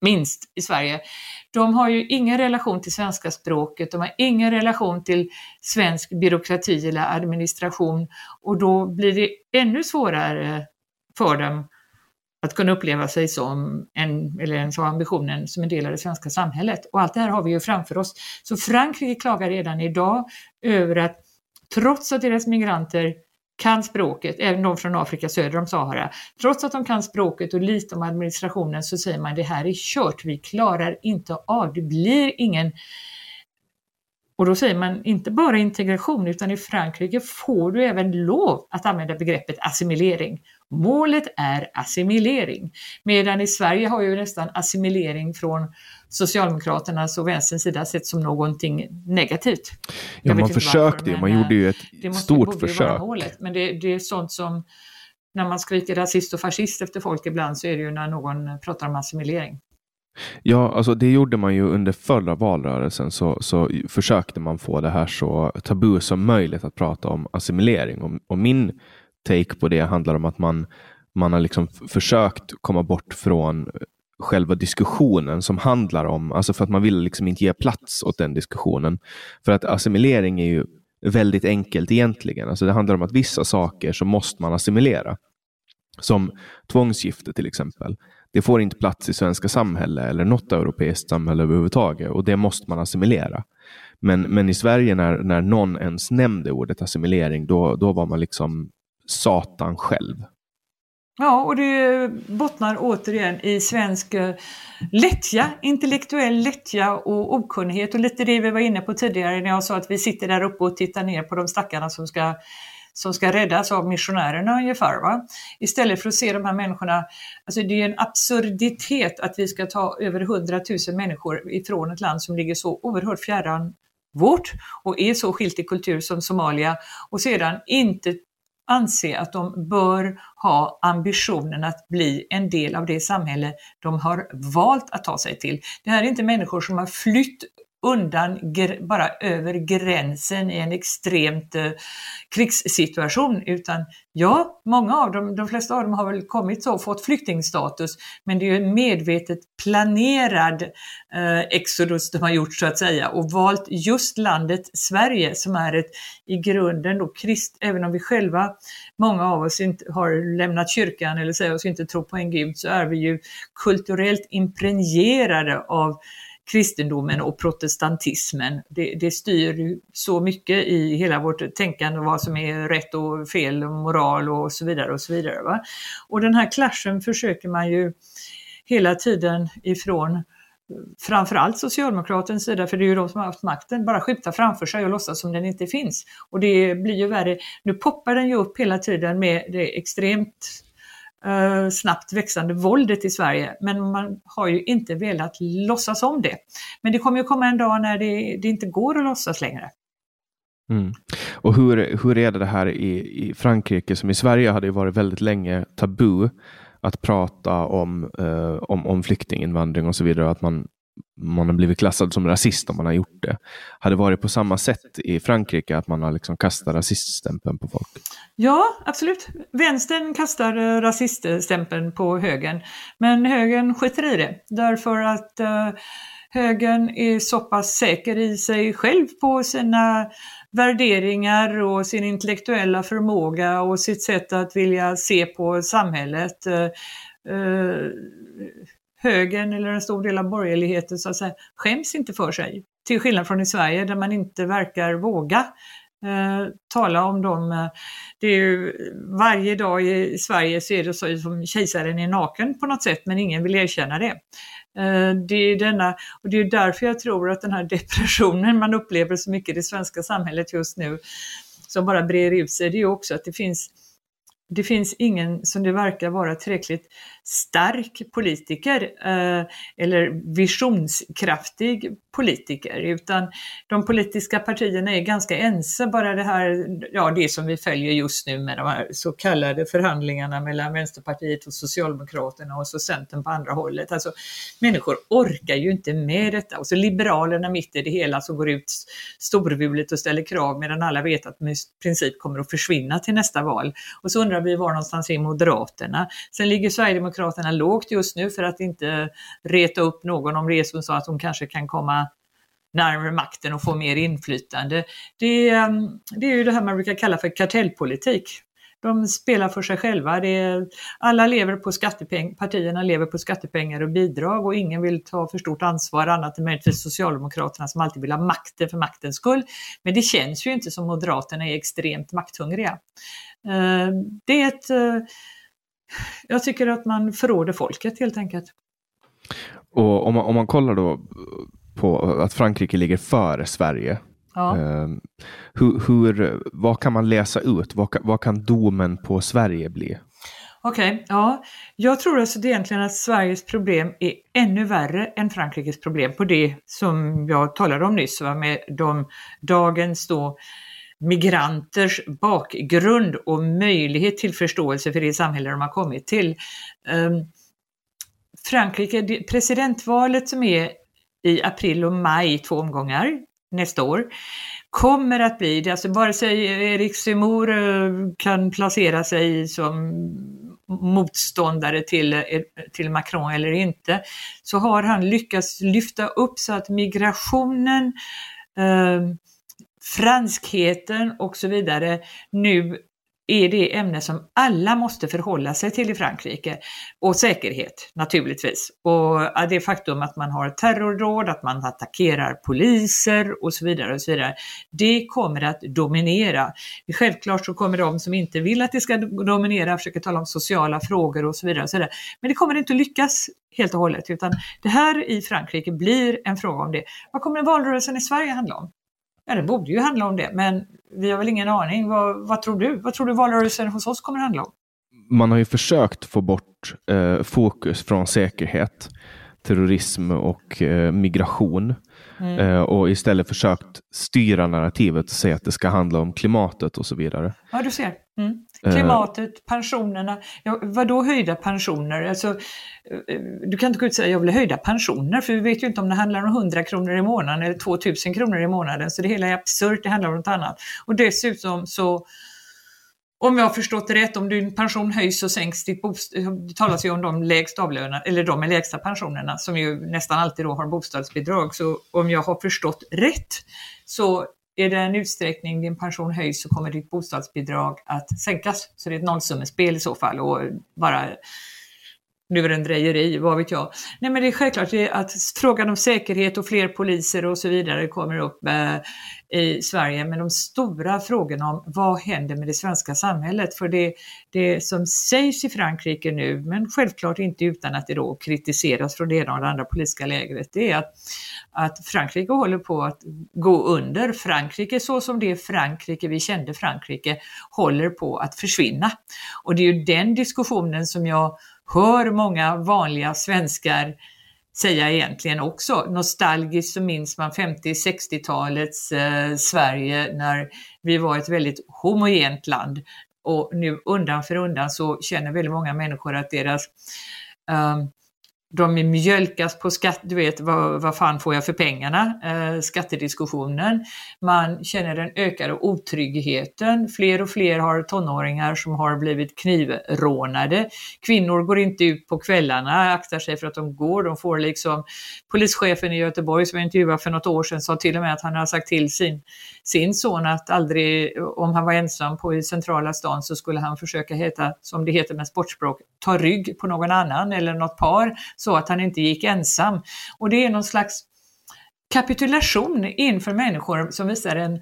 minst i Sverige. De har ju ingen relation till svenska språket, de har ingen relation till svensk byråkrati eller administration och då blir det ännu svårare för dem att kunna uppleva sig som en, eller ens ha ambitionen som en del av det svenska samhället. Och allt det här har vi ju framför oss. Så Frankrike klagar redan idag över att trots att deras migranter kan språket, även de från Afrika söder om Sahara, trots att de kan språket och lite om administrationen så säger man det här är kört, vi klarar inte av, det blir ingen och då säger man inte bara integration utan i Frankrike får du även lov att använda begreppet assimilering. Målet är assimilering. Medan i Sverige har ju nästan assimilering från Socialdemokraternas och Vänsterns sida sett som någonting negativt. Ja, man försökte ju, man gjorde ju ett det stort försök. Målet, men det, det är sånt som när man skriker rasist och fascist efter folk ibland så är det ju när någon pratar om assimilering. Ja, alltså det gjorde man ju under förra valrörelsen så, så försökte man få det här så tabu som möjligt att prata om assimilering. Och, och min take på det handlar om att man, man har liksom försökt komma bort från själva diskussionen som handlar om, alltså för att man vill liksom inte ge plats åt den diskussionen. För att assimilering är ju väldigt enkelt egentligen. Alltså det handlar om att vissa saker så måste man assimilera. Som tvångsgifte till exempel. Det får inte plats i svenska samhälle eller något europeiskt samhälle överhuvudtaget och det måste man assimilera. Men, men i Sverige när, när någon ens nämnde ordet assimilering, då, då var man liksom Satan själv. Ja, och det bottnar återigen i svensk eh, lättja, intellektuell lättja och okunnighet och lite det vi var inne på tidigare när jag sa att vi sitter där uppe och tittar ner på de stackarna som ska som ska räddas av missionärerna ungefär. Va? Istället för att se de här människorna, alltså det är en absurditet att vi ska ta över 100 000 människor ifrån ett land som ligger så oerhört fjärran vårt och är så skilt i kultur som Somalia och sedan inte anse att de bör ha ambitionen att bli en del av det samhälle de har valt att ta sig till. Det här är inte människor som har flytt undan, bara över gränsen i en extremt eh, krigssituation, utan ja, många av dem, de flesta av dem har väl kommit så och fått flyktingstatus, men det är ju en medvetet planerad eh, exodus de har gjort så att säga och valt just landet Sverige som är ett i grunden då krist, även om vi själva, många av oss inte har lämnat kyrkan eller säger oss inte tro på en gud, så är vi ju kulturellt impregnerade av kristendomen och protestantismen. Det, det styr så mycket i hela vårt tänkande vad som är rätt och fel och moral och så vidare och så vidare. Va? Och den här clashen försöker man ju hela tiden ifrån framförallt Socialdemokratens sida, för det är ju de som har haft makten, bara skjuta framför sig och låtsas som den inte finns. Och det blir ju värre. Nu poppar den ju upp hela tiden med det extremt eh, snabbt växande våldet i Sverige, men man har ju inte velat låtsas om det. Men det kommer ju komma en dag när det, det inte går att låtsas längre. Mm. Och hur, hur är det här i, i Frankrike som i Sverige hade varit väldigt länge tabu att prata om, eh, om, om flyktinginvandring och så vidare, att man man har blivit klassad som rasist om man har gjort det. Har det varit på samma sätt i Frankrike, att man har liksom kastat rasiststämpeln på folk? Ja, absolut. Vänstern kastar eh, rasiststämpeln på högern, men högern skiter i det därför att uh, högern är så pass säker i sig själv på sina värderingar och sin intellektuella förmåga och sitt sätt att vilja se på samhället. Uh, högern eller en stor del av borgerligheten så att säga, skäms inte för sig. Till skillnad från i Sverige där man inte verkar våga eh, tala om dem. Det är ju, varje dag i Sverige så är det så som kejsaren är naken på något sätt men ingen vill erkänna det. Eh, det är, denna, och det är därför jag tror att den här depressionen man upplever så mycket i det svenska samhället just nu som bara brer ut sig, det är också att det finns det finns ingen som det verkar vara tillräckligt stark politiker eh, eller visionskraftig politiker utan de politiska partierna är ganska ense. Bara det här, ja det som vi följer just nu med de här så kallade förhandlingarna mellan Vänsterpartiet och Socialdemokraterna och så Centern på andra hållet. Alltså människor orkar ju inte med detta och så Liberalerna mitt i det hela som går ut storvulet och ställer krav medan alla vet att de i princip kommer att försvinna till nästa val. Och så undrar vi var någonstans är Moderaterna? Sen ligger Sverigedemokraterna lågt just nu för att inte reta upp någon om det är som så att de kanske kan komma närmare makten och få mer inflytande. Det, ehm, det är ju det här man brukar kalla för kartellpolitik. de spelar för sig själva. Det är, alla lever på skattepengar, partierna lever på skattepengar och bidrag och ingen vill ta för stort ansvar annat än möjligtvis Socialdemokraterna som alltid vill ha makten för maktens skull. Men det känns ju inte som Moderaterna är extremt makthungriga. Ehm, det är ett... Eh, jag tycker att man förråder folket helt enkelt. Och om man, om man kollar då på att Frankrike ligger före Sverige. Ja. Eh, hur, hur, vad kan man läsa ut? Vad, vad kan domen på Sverige bli? Okej, okay, ja. Jag tror alltså egentligen att Sveriges problem är ännu värre än Frankrikes problem på det som jag talade om nyss, va, med de dagens då migranters bakgrund och möjlighet till förståelse för det samhälle de har kommit till. Ehm, Frankrike, presidentvalet som är i april och maj, två omgångar nästa år, kommer att bli, alltså vare sig Erik Zemmour eh, kan placera sig som motståndare till, eh, till Macron eller inte, så har han lyckats lyfta upp så att migrationen, eh, franskheten och så vidare nu är det ämne som alla måste förhålla sig till i Frankrike. Och säkerhet naturligtvis. Och det faktum att man har terrordåd, att man attackerar poliser och så vidare. och så vidare. Det kommer att dominera. Självklart så kommer de som inte vill att det ska dominera försöka tala om sociala frågor och så vidare. Och så vidare. Men det kommer inte att lyckas helt och hållet utan det här i Frankrike blir en fråga om det. Vad kommer valrörelsen i Sverige handla om? Ja, det borde ju handla om det, men vi har väl ingen aning. Vad, vad tror du? Vad tror du valrörelsen hos oss kommer handla om? Man har ju försökt få bort eh, fokus från säkerhet, terrorism och eh, migration mm. eh, och istället försökt styra narrativet och säga att det ska handla om klimatet och så vidare. Ja, du ser. Mm. Eh. Klimatet, pensionerna. Ja, vad då höjda pensioner? Alltså, eh, du kan inte gå ut och säga att jag vill höjda pensioner för vi vet ju inte om det handlar om 100 kronor i månaden eller 2000 kronor i månaden. Så det hela är absurt, det handlar om något annat. Och dessutom så om jag har förstått det rätt, om din pension höjs så sänks ditt bostad. Det talas ju om de lägst avlönade, eller de med lägsta pensionerna som ju nästan alltid då har bostadsbidrag. Så om jag har förstått rätt så är det en utsträckning din pension höjs så kommer ditt bostadsbidrag att sänkas. Så det är ett nollsummespel i så fall och bara lurendrejeri, vad vet jag. Nej men det är självklart att frågan om säkerhet och fler poliser och så vidare kommer upp eh, i Sverige. Men de stora frågorna om vad händer med det svenska samhället? För det, det som sägs i Frankrike nu, men självklart inte utan att det då kritiseras från det ena och det andra politiska lägret, det är att, att Frankrike håller på att gå under. Frankrike så som det Frankrike vi kände Frankrike håller på att försvinna. Och det är ju den diskussionen som jag hör många vanliga svenskar säga egentligen också. Nostalgiskt så minns man 50-60-talets eh, Sverige när vi var ett väldigt homogent land och nu undan för undan så känner väldigt många människor att deras eh, de mjölkas på skatt, du vet vad, vad fan får jag för pengarna? Eh, skattediskussionen. Man känner den ökade otryggheten. Fler och fler har tonåringar som har blivit knivrånade. Kvinnor går inte ut på kvällarna, aktar sig för att de går. De får liksom, polischefen i Göteborg som jag intervjuade för något år sedan sa till och med att han har sagt till sin, sin son att aldrig, om han var ensam på i centrala stan så skulle han försöka heta, som det heter med sportspråk, ta rygg på någon annan eller något par så att han inte gick ensam. Och det är någon slags kapitulation inför människor som visar en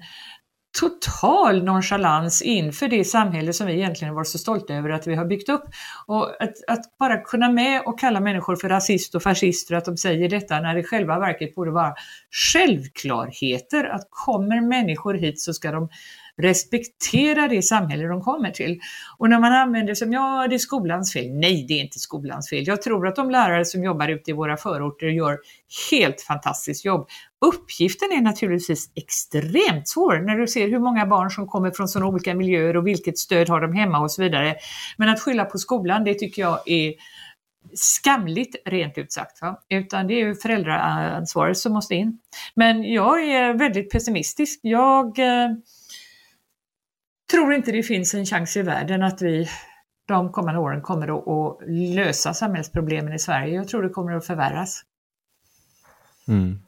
total nonchalans inför det samhälle som vi egentligen var så stolta över att vi har byggt upp. Och att, att, bara kunna med och kalla människor för rasist och fascister, att de säger detta när det själva verket borde vara självklarheter, att kommer människor hit så ska de respektera det samhälle de kommer till. Och när man använder som, ja det är skolans fel. Nej, det är inte skolans fel. Jag tror att de lärare som jobbar ute i våra förorter gör helt fantastiskt jobb. Uppgiften är naturligtvis extremt svår när du ser hur många barn som kommer från sådana olika miljöer och vilket stöd har de hemma och så vidare. Men att skylla på skolan, det tycker jag är skamligt rent ut sagt. Va? Utan det är ju föräldraansvaret som måste in. Men jag är väldigt pessimistisk. Jag eh, tror inte det finns en chans i världen att vi de kommande åren kommer att, lösa samhällsproblemen i Sverige. Jag tror det kommer att förvärras. Mm.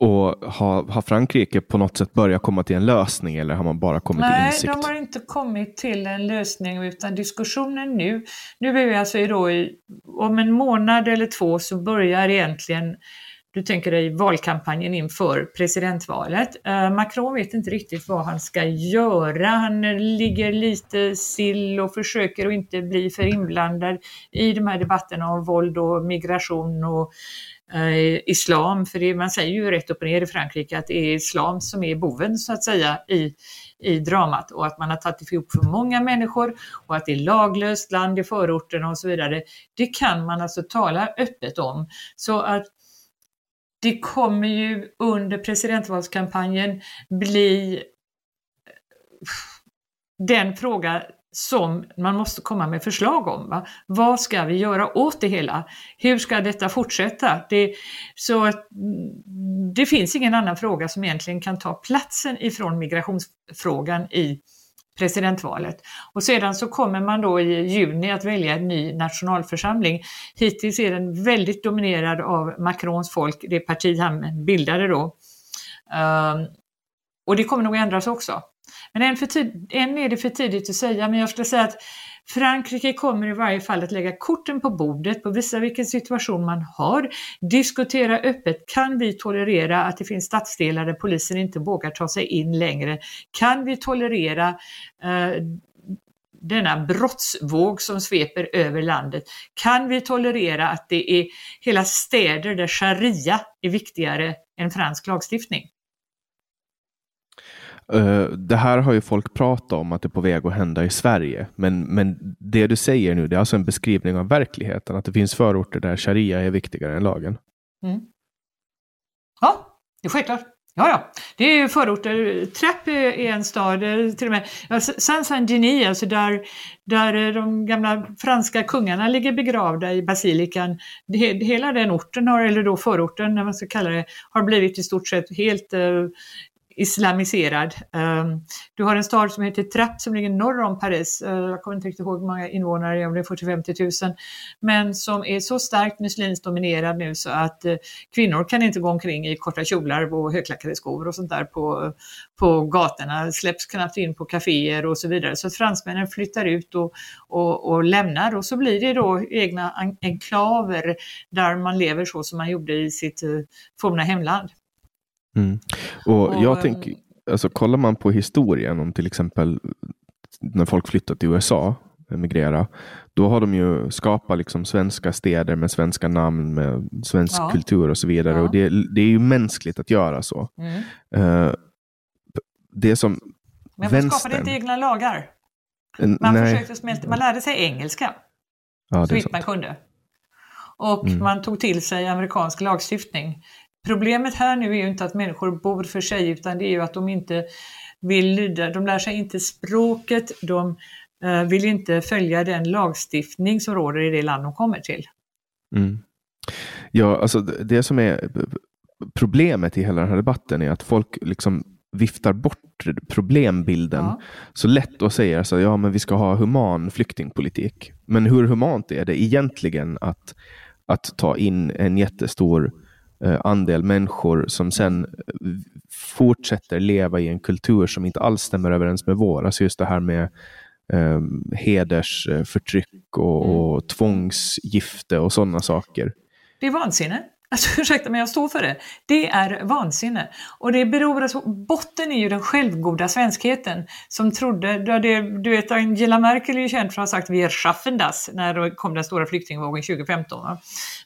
Och har, har Frankrike på något sätt börjat komma till en lösning eller har man bara kommit Nej, till insikt? Nej, de har inte kommit till en lösning utan diskussionen nu, nu är vi alltså då i, om en månad eller två så börjar egentligen du tänker dig valkampanjen inför presidentvalet. Eh, Macron vet inte riktigt vad han ska göra. Han ligger lite sill och försöker att inte bli för inblandad i de här debatterna om våld och migration och Eh, islam. För det, man säger ju rätt upp och ner i Frankrike att det är islam som är boven så att säga i, i dramat och att man har tagit ihop för många människor och att det är laglöst land i förorterna och så vidare. Det kan man alltså tala öppet om. Så att det kommer ju under presidentvalskampanjen bli eh, den fråga som man måste komma med förslag om. Va? Vad ska vi göra åt det hela? Hur ska detta fortsätta? Det, så att, mm, det finns ingen annan fråga som egentligen kan ta platsen ifrån migrationsfrågan i presidentvalet. Och sedan så kommer man då i juni att välja en ny nationalförsamling. Hittills är den väldigt dominerad av Macrons folk, det parti han bildade då. Um, och det kommer nog ändras också. Men än, för tid, än är det för tidigt att säga, men jag skulle säga att Frankrike kommer i varje fall att lägga korten på bordet och visa vilken situation man har. Diskutera öppet, kan vi tolerera att det finns stadsdelar där polisen inte vågar ta sig in längre? Kan vi tolerera eh, denna brottsvåg som sveper över landet? Kan vi tolerera att det är hela städer där sharia är viktigare än fransk lagstiftning? Eh, det här har ju folk pratat om att det är på väg att hända i Sverige. Men, men det du säger nu, det är alltså en beskrivning av verkligheten. Att det finns förorter där sharia är viktigare än lagen. Mm. Ja, det är självklart. Ja, ja. Det är förorter. Trapp är en stad, eh, till och med Saint-Saint-Denis, alltså där, där eh, de gamla franska kungarna ligger begravda i basilikan. Hela den orten, har, eller då förorten, när man ska kalla det, har blivit i stort sett helt islamiserad. Ehm, du har en stad som heter Trapp som ligger norr om Paris. Eh, jag kommer inte riktigt ihåg hur många invånare, om det är 40-50 000. Men som är så starkt muslimskt dominerad nu så att eh, kvinnor kan inte gå omkring i korta kjolar och högklackade skor och sånt där på, på gatorna. Släpps knappt in på kaféer och så vidare. Så att fransmännen flyttar ut och, och, och lämnar och så blir det då egna enklaver där man lever så som man gjorde i sitt eh, forna hemland. Mm. Och, och jag tänker, alltså kollar man på historien om till exempel när folk flyttat till USA, emigrera, då har de ju skapat liksom svenska städer med svenska namn, med svensk ja. kultur och så vidare. Ja. Och det, det, är ju mänskligt att göra så. Mm. Uh, det som Men man skapade inte egna lagar. Man, försökte smälta, man lärde sig engelska ja, så vitt man kunde. Och mm. man tog till sig amerikansk lagstiftning. Problemet här nu är ju inte att människor bor för sig utan det är ju att de inte vill lyda, de lär sig inte språket, de uh, vill inte följa den lagstiftning som råder i det land de kommer till. Mm. Ja, alltså det som är problemet i hela den här debatten är att folk liksom viftar bort problembilden ja. så lätt och säger alltså, ja men vi ska ha human flyktingpolitik. Men hur humant är det egentligen att, att ta in en jättestor Eh, andel människor som sen fortsätter leva i en kultur som inte alls stämmer överens med vår. Alltså just det här med eh, hedersförtryck och, mm. och tvångsgifte och sådana saker. Det är vansinne. Alltså ursäkta men jag står för det. Det är vansinne. Och det beror alltså, botten är ju den självgoda svenskheten som trodde, det, du vet Angela Merkel är ju känd för att ha sagt vi är schaffen das när det kom den stora flyktingvågen 2015. Va?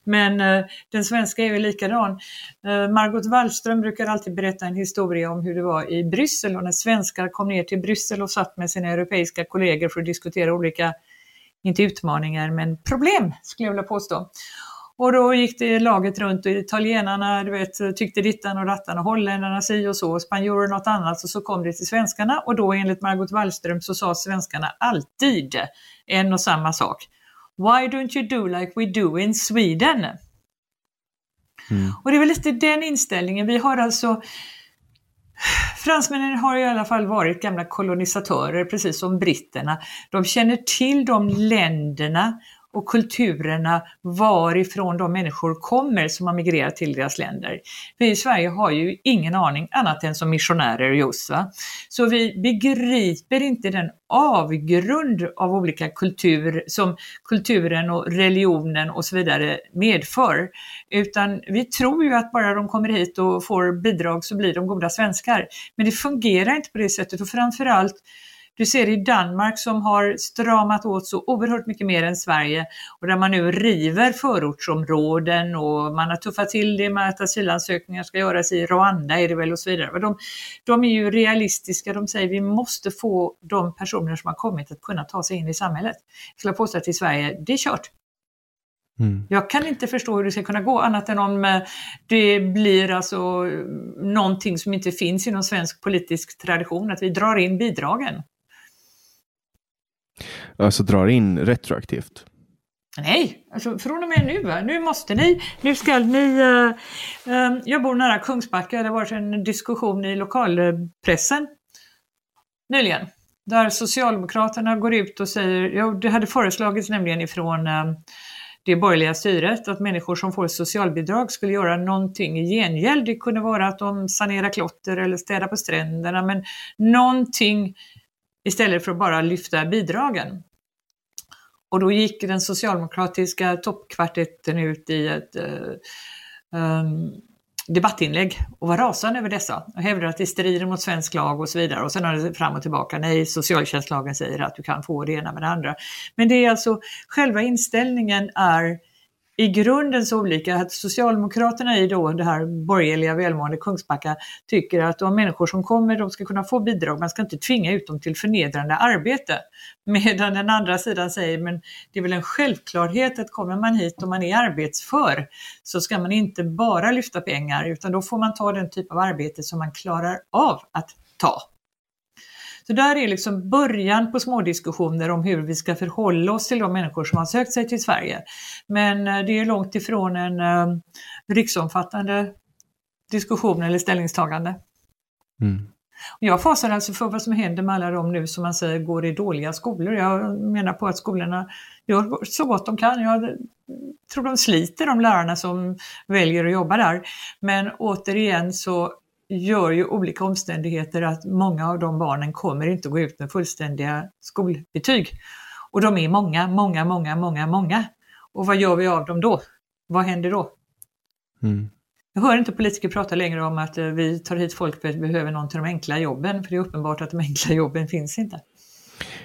Men eh, den svenska är ju likadan. Eh, Margot Wallström brukar alltid berätta en historia om hur det var i Bryssel och när svenskar kom ner till Bryssel och satt med sina europeiska kollegor för att diskutera olika, inte utmaningar, men problem skulle jag vilja påstå. Och då gick det laget runt och italienarna du vet, tyckte dittan och rattan och holländarna si och så, spanjorer något annat och så kom det till svenskarna och då enligt Margot Wallström så sa svenskarna alltid en och samma sak. Why don't you do like we do in Sweden? Mm. Och det är väl lite den inställningen. Vi har alltså Fransmännen har i alla fall varit gamla kolonisatörer, precis som britterna. De känner till de länderna och kulturerna varifrån de människor kommer som har migrerat till deras länder. Vi i Sverige har ju ingen aning annat än som missionärer just. Va? Så vi begriper inte den avgrund av olika kultur som kulturen och religionen och så vidare medför. Utan vi tror ju att bara de kommer hit och får bidrag så blir de goda svenskar. Men det fungerar inte på det sättet och framförallt du ser i Danmark som har stramat åt så oerhört mycket mer än Sverige och där man nu river förortsområden och man har tuffat till det med att asylansökningar ska göras i Rwanda är det väl och så vidare. De, de är ju realistiska, de säger vi måste få de personer som har kommit att kunna ta sig in i samhället. Jag skulle påstå att i Sverige, det är kört. Mm. Jag kan inte förstå hur det ska kunna gå annat än om eh, det blir alltså någonting som inte finns inom svensk politisk tradition, att vi drar in bidragen. Alltså drar in retroaktivt? Nej, alltså från och med nu. Nu måste ni, nu ska ni... Uh, jag bor nära Kungsbacka, det har varit en diskussion i lokalpressen nyligen. Där Socialdemokraterna går ut och säger, ja det hade föreslagits nämligen ifrån uh, det borgerliga styret att människor som får socialbidrag skulle göra någonting i gengäld. Det kunde vara att de sanerar klotter eller städar på stränderna men någonting istället för att bara lyfta bidragen. Och då gick den socialdemokratiska toppkvartetten ut i ett um, debattinlägg och var rasande över dessa och hävdade att det strider mot svensk lag och så vidare. Och sen har det fram och tillbaka, nej socialtjänstlagen säger att du kan få det ena med det andra. Men det är alltså, själva inställningen är i grunden så olika att Socialdemokraterna i då det här borgerliga välmående Kungsbacka tycker att de människor som kommer de ska kunna få bidrag, man ska inte tvinga ut dem till förnedrande arbete. Medan den andra sidan säger men det är väl en självklarhet att kommer man hit och man är arbetsför så ska man inte bara lyfta pengar utan då får man ta den typ av arbete som man klarar av att ta. Så där är liksom början på små diskussioner om hur vi ska förhålla oss till de människor som har sökt sig till Sverige. Men eh, det är långt ifrån en uh, riksomfattande diskussion eller ställningstagande. Mm. Jag fasar alltså för vad som händer med alla de nu som man säger går i dåliga skolor. Jag menar på att skolorna gör så gott de kan. Jag tror de sliter, de lärarna som väljer att jobba där. Men återigen så gör ju olika omständigheter att många av de barnen kommer inte gå ut med fullständiga skolbetyg. Och de är många, många, många, många, många. Och vad gör vi av dem då? Vad händer då? Mm. Jag hör inte politiker prata längre om att eh, vi tar hit folk för att vi behöver någon till de enkla jobben, för det är uppenbart att de enkla jobben finns inte.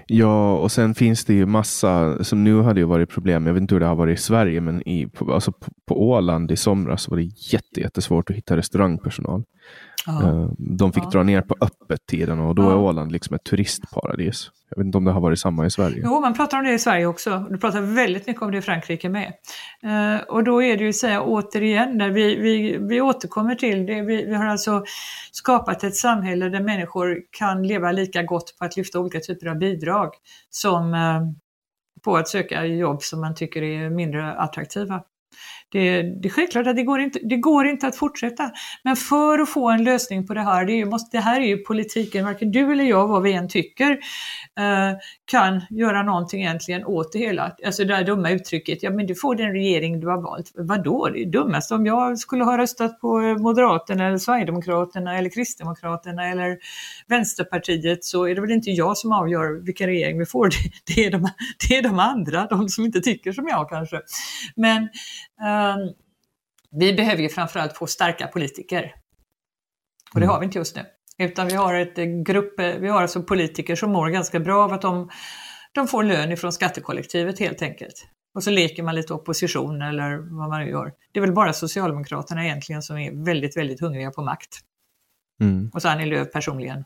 Ja, och sen finns det ju massa, som nu hade ju varit problem, jag vet inte hur det har varit i Sverige, men i, på, alltså på, på Åland i somras var det jättesvårt att hitta restaurangpersonal. Ja. De fick ja. dra ner på öppettiden och då ja. är Åland liksom ett turistparadis. Jag vet inte om det har varit samma i Sverige? Jo, man pratar om det i Sverige också. Du pratar väldigt mycket om det i Frankrike med. Uh, och då är det ju säga återigen, där vi, vi, vi återkommer till det. Vi, vi har alltså skapat ett samhälle där människor kan leva lika gott på att lyfta olika typer av bidrag som uh, på att söka jobb som man tycker är mindre attraktiva. Det, det är självklart att det går, inte, det går inte att fortsätta. Men för att få en lösning på det här, det, är, måste, det här är ju politiken, varken du eller jag, vad vi än tycker, eh, kan göra någonting egentligen åt det hela. Alltså det här dumma uttrycket, ja men du får den regering du har valt. Vadå, det är dummast om jag skulle ha röstat på Moderaterna eller Sverigedemokraterna eller Kristdemokraterna eller Vänsterpartiet så är det väl inte jag som avgör vilken regering vi får. Det är de, det är de andra, de som inte tycker som jag kanske. Men vi behöver ju framförallt få starka politiker. Och det mm. har vi inte just nu. Utan vi har ett grupp, vi har alltså politiker som mår ganska bra av att de, de får lön ifrån skattekollektivet helt enkelt. Och så leker man lite opposition eller vad man nu gör. Det är väl bara Socialdemokraterna egentligen som är väldigt, väldigt hungriga på makt. Mm. Och så Annie Lööf personligen.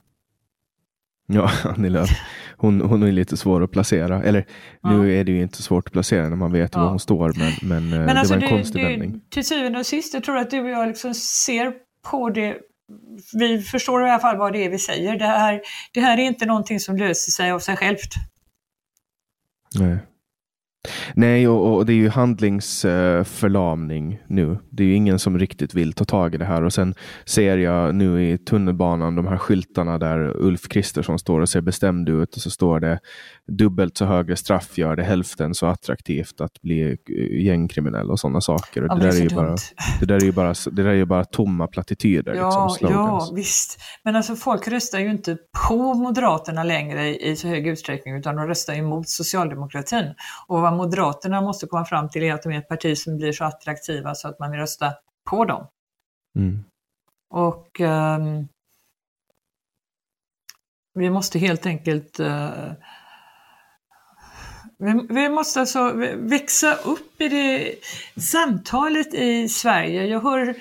Ja, Annie Lööf. Hon, hon är lite svår att placera. Eller ja. nu är det ju inte svårt att placera när man vet ja. var hon står, men, men, eh, men alltså det var en det, konstig det, vändning. Till syvende och sist, jag tror att du och jag liksom ser på det vi förstår i alla fall vad det är vi säger. Det här, det här är inte någonting som löser sig av sig självt. Nej. Nej, och, och, det är ju handlingsförlamning nu. Det är ju ingen som riktigt vill ta tag i det här. Och sen ser jag nu i tunnelbanan de här skyltarna där Ulf Kristersson står och ser bestämd ut och så står det dubbelt så högre straff gör det hälften så attraktivt att bli gängkriminell och sådana saker. Och Ja, det, där är är ju bara, det där är ju bara, det där är ju bara tomma plattityder. Ja, liksom, slogans. ja, visst. Men alltså folk röstar ju inte på Moderaterna längre i, så hög utsträckning utan de röstar emot socialdemokratin. Och vad Moderaterna måste komma fram till är att de är ett parti som blir så attraktiva så att man vill rösta på dem. Mm. Och ehm, vi måste helt enkelt eh, vi, vi måste alltså växa upp i det samtalet i Sverige. Jag hör,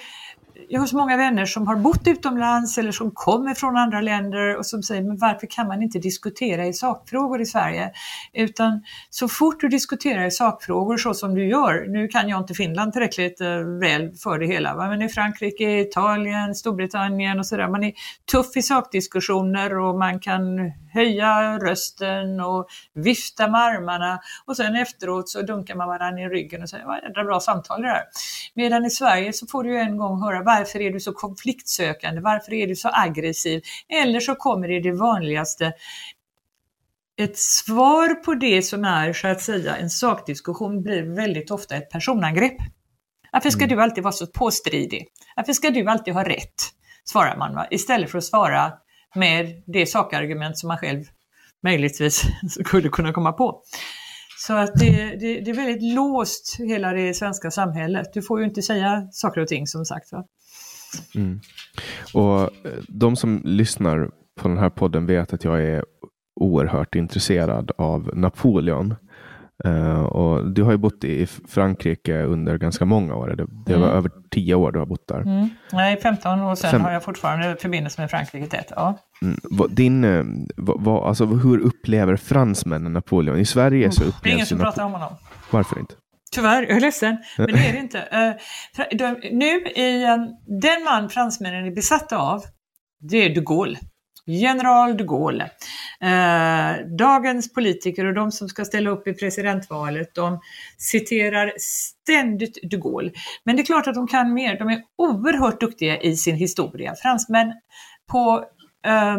jag har så många vänner som har bott utomlands eller som kommer från andra länder och som säger men varför kan man inte diskutera i sakfrågor i Sverige? Utan så fort du diskuterar i sakfrågor så som du gör, nu kan jag inte Finland tillräckligt eh, väl för det hela, va? men i Frankrike, Italien, Storbritannien och sådär, man är tuff i sakdiskussioner och man kan höja rösten och vifta med armarna och sen efteråt så dunkar man varandra i ryggen och säger vad jädra bra samtal det där. Medan i Sverige så får du ju en gång höra varför är du så konfliktsökande, varför är du så aggressiv? Eller så kommer det det vanligaste ett svar på det som är så att säga en sakdiskussion blir väldigt ofta ett personangrepp. Varför ska du alltid vara så påstridig? Varför ska du alltid ha rätt? Svarar man va? istället för att svara med det sakargument som man själv möjligtvis skulle kunna komma på. Så att det, det, det är väldigt låst hela det svenska samhället. Du får ju inte säga saker och ting som sagt. Va? Mm. Och eh, de som lyssnar på den här podden vet att jag är oerhört intresserad av Napoleon. Eh, och du har ju bott i Frankrike under ganska många år. Det, det var Mm. över tio år du har bott där. Mm. Nej, 15 och sen Fem- har jag fortfarande förbindelse med Frankrike tätt. Ja. Mm. Din, eh, vad, vad, alltså, hur upplever fransmännen Napoleon? I Sverige så Det är ingen upplevs som pratar om honom. Varför inte? Tyvärr, jag är ledsen, men det är det inte. Fra- de, nu i den man fransmännen är besatta av, det är de Gaulle. General de Gaulle. Eh, dagens politiker och de som ska ställa upp i presidentvalet, de citerar ständigt de Gaulle. Men det är klart att de kan mer. De är oerhört duktiga i sin historia. Fransmän på eh,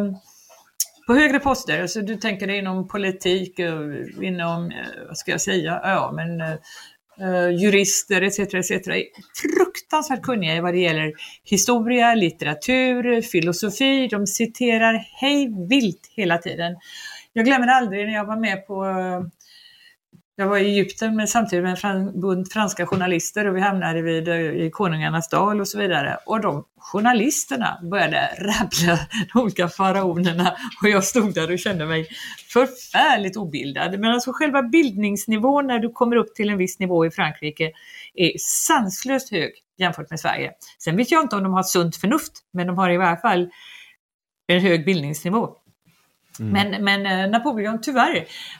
på högre poster, alltså du tänker dig inom politik, eh, inom, eh, vad ska jag säga, ja men eh, Eh, jurister etc. etc. är fruktansvärt kunniga i vad det gäller historia, litteratur, filosofi. De citerar hej vilt hela tiden. Jag glömmer aldrig när jag var med på eh, jag var i Egypten med samtidigt med en bunt franska journalister och vi hamnade vid, eh, i Konungarnas dal och så vidare. Och de journalisterna började rabbla de olika faraonerna och jag stod där och kände mig förfärligt obildad. Men alltså själva bildningsnivån när du kommer upp till en viss nivå i Frankrike är sanslöst hög jämfört med Sverige. Sen vet jag inte om de har sunt förnuft, men de har i varje fall en hög bildningsnivå. Mm. Men, men eh, Napoleon, tyvärr,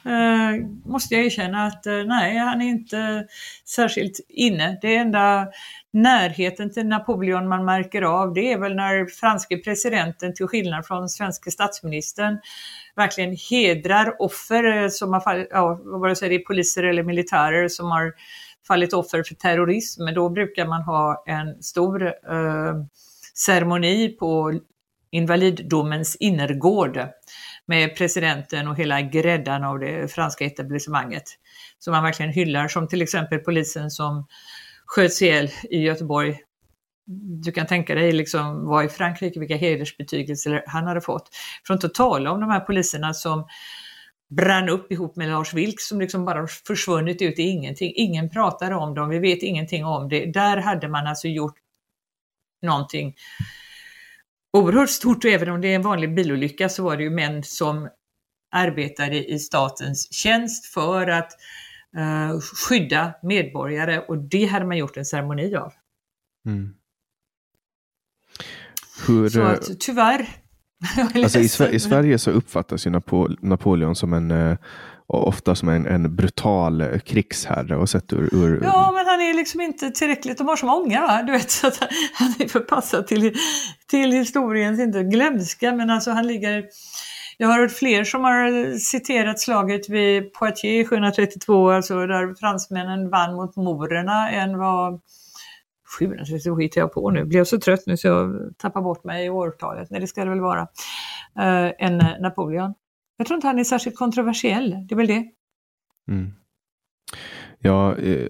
eh, måste jag erkänna att eh, nej, han är inte särskilt inne. Det enda närheten till Napoleon man märker av, det är väl när franske presidenten, till skillnad från svenske statsministern, verkligen hedrar offer eh, som har fallit, ja, vare sig det är poliser eller militärer som har fallit offer för terrorism. Då brukar man ha en stor eh, ceremoni på invaliddomens innergård med presidenten och hela gräddan av det franska etablissemanget. Som man verkligen hyllar, som till exempel polisen som sköts ihjäl i Göteborg. Du kan tänka dig liksom vad i Frankrike, vilka hedersbetygelser han hade fått. För att inte tala om de här poliserna som brann upp ihop med Lars Vilks som liksom bara försvunnit ut i ingenting. Ingen pratar om dem, vi vet ingenting om det. Där hade man alltså gjort någonting oerhört stort och även om det är en vanlig bilolycka så var det ju män som arbetade i statens tjänst för att eh, skydda medborgare och det hade man gjort en ceremoni av. Mm. Hur, Så eh, att tyvärr, jag är Alltså i, Sver- I Sverige så uppfattas ju Napo- Napoleon som en, eh, ofta som en, en brutal eh, krigsherre och sett ur, ur Ja, men han är liksom inte tillräckligt, de har så många va? Du vet, så att han är förpassad till, till historiens, inte glömska, men alltså han ligger Jag har hört fler som har citerat slaget vid Poitiers 732, alltså där fransmännen vann mot morerna, än vad 732 hittar jag på nu, blev så trött nu så jag tappar bort mig i årtalet, nej det ska det väl vara, eh, äh, än Napoleon. Jag tror inte han är särskilt kontroversiell, det är väl det. Mm. Ja, eh,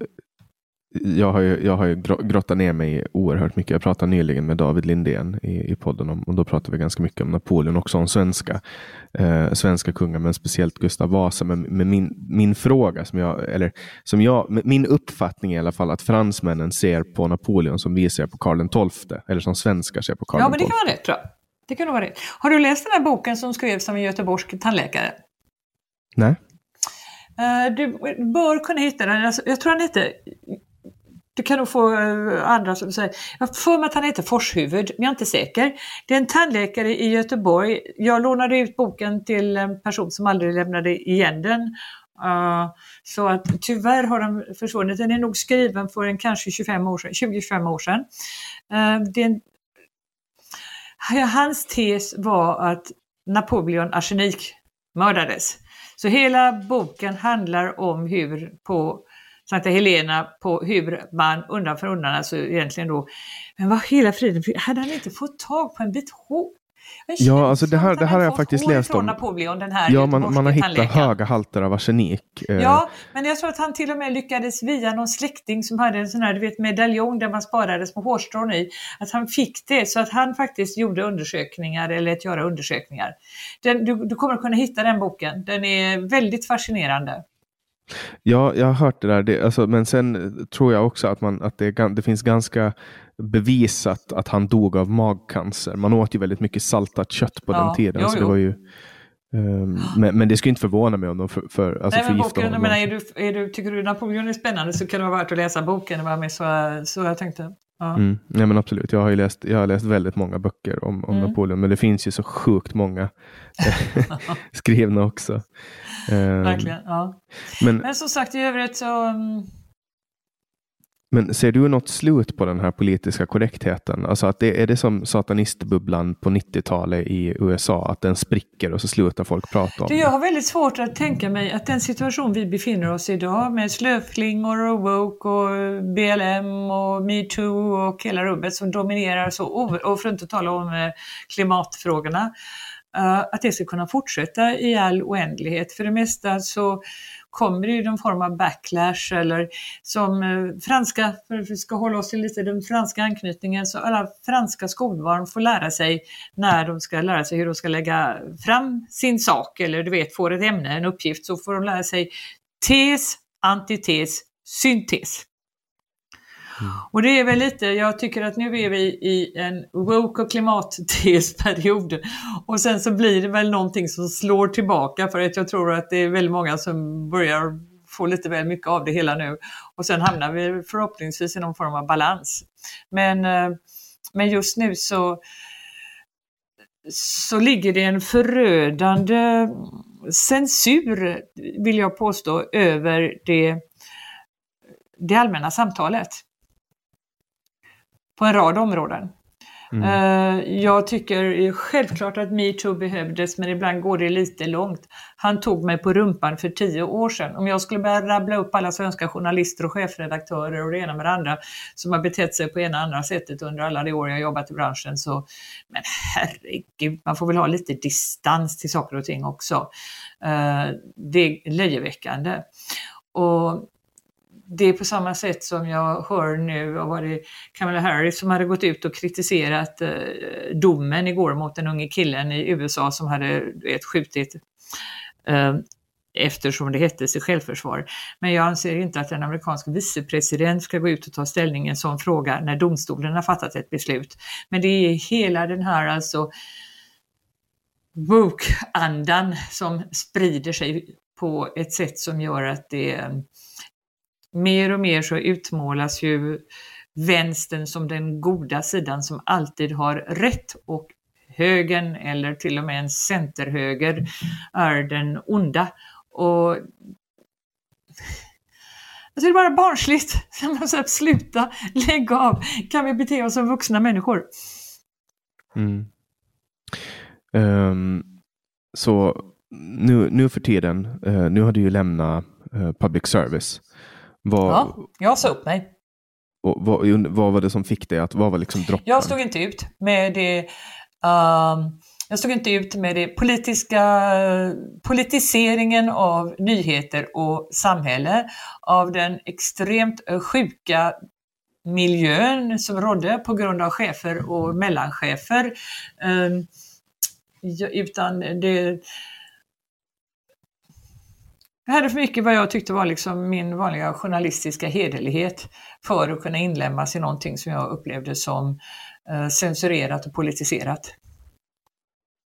jag har ju, jag har ju grottat ner mig oerhört mycket. Jag pratade nyligen med David Lindén i, i podden om, och då pratade vi ganska mycket om Napoleon, också om svenska, eh, svenska kungar, men speciellt Gustav Vasa. Men, men min, min fråga, som jag, eller som jag, min uppfattning i alla fall att fransmännen ser på Napoleon som vi ser på Karl XII, eller som svenskar ser på Karl XII. Ja, men det kan vara rätt jag. Det kan vara rätt. Har du läst den här boken som skrevs av en göteborgsk tandläkare? Nej. Uh, du bör kunna hitta den. Alltså, jag tror han heter du kan nog få uh, andra som säger, jag får mig att han heter Forshuvud, men jag är inte säker. Det är en tandläkare i Göteborg. Jag lånade ut boken till en person som aldrig lämnade igen den. Uh, så att tyvärr har den försvunnit. Den är nog skriven för en kanske 25 år sedan, 20-25 år sedan. Det en, hans tes var att Napoleon arsenik mördades. Så hela boken handlar om hur på Sankta Helena på hur man undan för undan, alltså egentligen då, men vad hela friden, hade han inte fått tag på en bit hår? Ja, alltså det här, det här har jag faktiskt läst om. Napoleon, den här ja, man, man har hittat höga halter av arsenik. Eh. Ja, men jag tror att han till och med lyckades via någon släkting som hade en sån här, du vet, medaljong där man sparade små hårstrån i, att han fick det så att han faktiskt gjorde undersökningar eller att göra undersökningar. Den, du, du kommer att kunna hitta den boken, den är väldigt fascinerande. Ja, jag har hört det där. Det, alltså, men sen tror jag också att, man, att det, det, finns ganska bevisat att han dog av magcancer. Man åt ju väldigt mycket saltat kött på ja, den tiden. Jo, så det var ju, um, men, men, det skulle inte förvåna mig om de för, för, alltså Nej, men boken, menar, är du, är du, Tycker du Napoleon är spännande så kan det vara värt att läsa boken. Det var med så, så jag tänkte. Ja. Mm, nej, men absolut, jag har, ju läst, jag har läst väldigt många böcker om, om mm. Napoleon, men det finns ju så sjukt många skrivna också. Um, Verkligen, ja. Men, men som sagt i övrigt så um, men ser du något slut på den här politiska korrektheten? Alltså att det, är det som satanistbubblan på 90-talet i USA, att den spricker och så slutar folk prata om det? Jag har väldigt svårt att tänka mig att den situation vi befinner oss i idag med slöflingor och woke och BLM och metoo och hela rubbet som dominerar så, och för att inte tala om eh, klimatfrågorna, eh, att det ska kunna fortsätta i all oändlighet. För det mesta så kommer det ju någon form av backlash eller som eh, franska, för att vi ska hålla oss till lite den franska anknytningen, så alla franska skolbarn får lära sig när de ska lära sig hur de ska lägga fram sin sak eller du vet får ett ämne, en uppgift, så får de lära sig tes, antites, syntes. Mm. Och det är väl lite, jag tycker att nu är vi i en woke och klimattesperiod och sen så blir det väl någonting som slår tillbaka för att jag tror att det är väldigt många som börjar få lite väl mycket av det hela nu och sen hamnar vi förhoppningsvis i någon form av balans. Men, eh, men just nu så, så ligger det en förödande censur, vill jag påstå, över det, det allmänna samtalet på en rad områden. Mm. Eh, jag tycker självklart att metoo behövdes men ibland går det lite långt. Han tog mig på rumpan för tio år sedan. Om jag skulle börja rabbla upp alla svenska journalister och chefredaktörer och det ena med det andra som har betett sig på ena och andra sättet under alla de år jag jobbat i branschen så, men herregud, man får väl ha lite distans till saker och ting också. Eh, det är löjeväckande. Och det är på samma sätt som jag hör nu, och var det Kamala Harris som hade gått ut och kritiserat eh, domen igår mot den unge killen i USA som hade vet, skjutit eh, eftersom det hette sig självförsvar. Men jag anser inte att en amerikansk vicepresident ska gå ut och ta ställning i en sån fråga när domstolen har fattat ett beslut. Men det är hela den här alltså woke-andan som sprider sig på ett sätt som gör att det eh, mer och mer så utmålas ju vänstern som den goda sidan som alltid har rätt och högern eller till och med en centerhöger är den onda. Och Alltså det är bara barnsligt. Sluta, lägg av. Kan vi bete oss som vuxna människor? Mm. Um, så nu, nu för tiden, uh, nu har du ju lämnat uh, public service. Vad, Ja, jag sa upp mig. och, vad, vad var det som fick dig att, vad var liksom droppen? Jag stod inte ut med det ehm, jag stod inte ut med det politiska, politiseringen av nyheter och samhälle, av den extremt eh, sjuka miljön som rådde på grund av chefer och mellanchefer. Ja, Utan det... Jag hade för mycket vad jag tyckte var liksom min vanliga journalistiska hederlighet för att kunna inlämnas i någonting som jag upplevde som eh, censurerat och politiserat.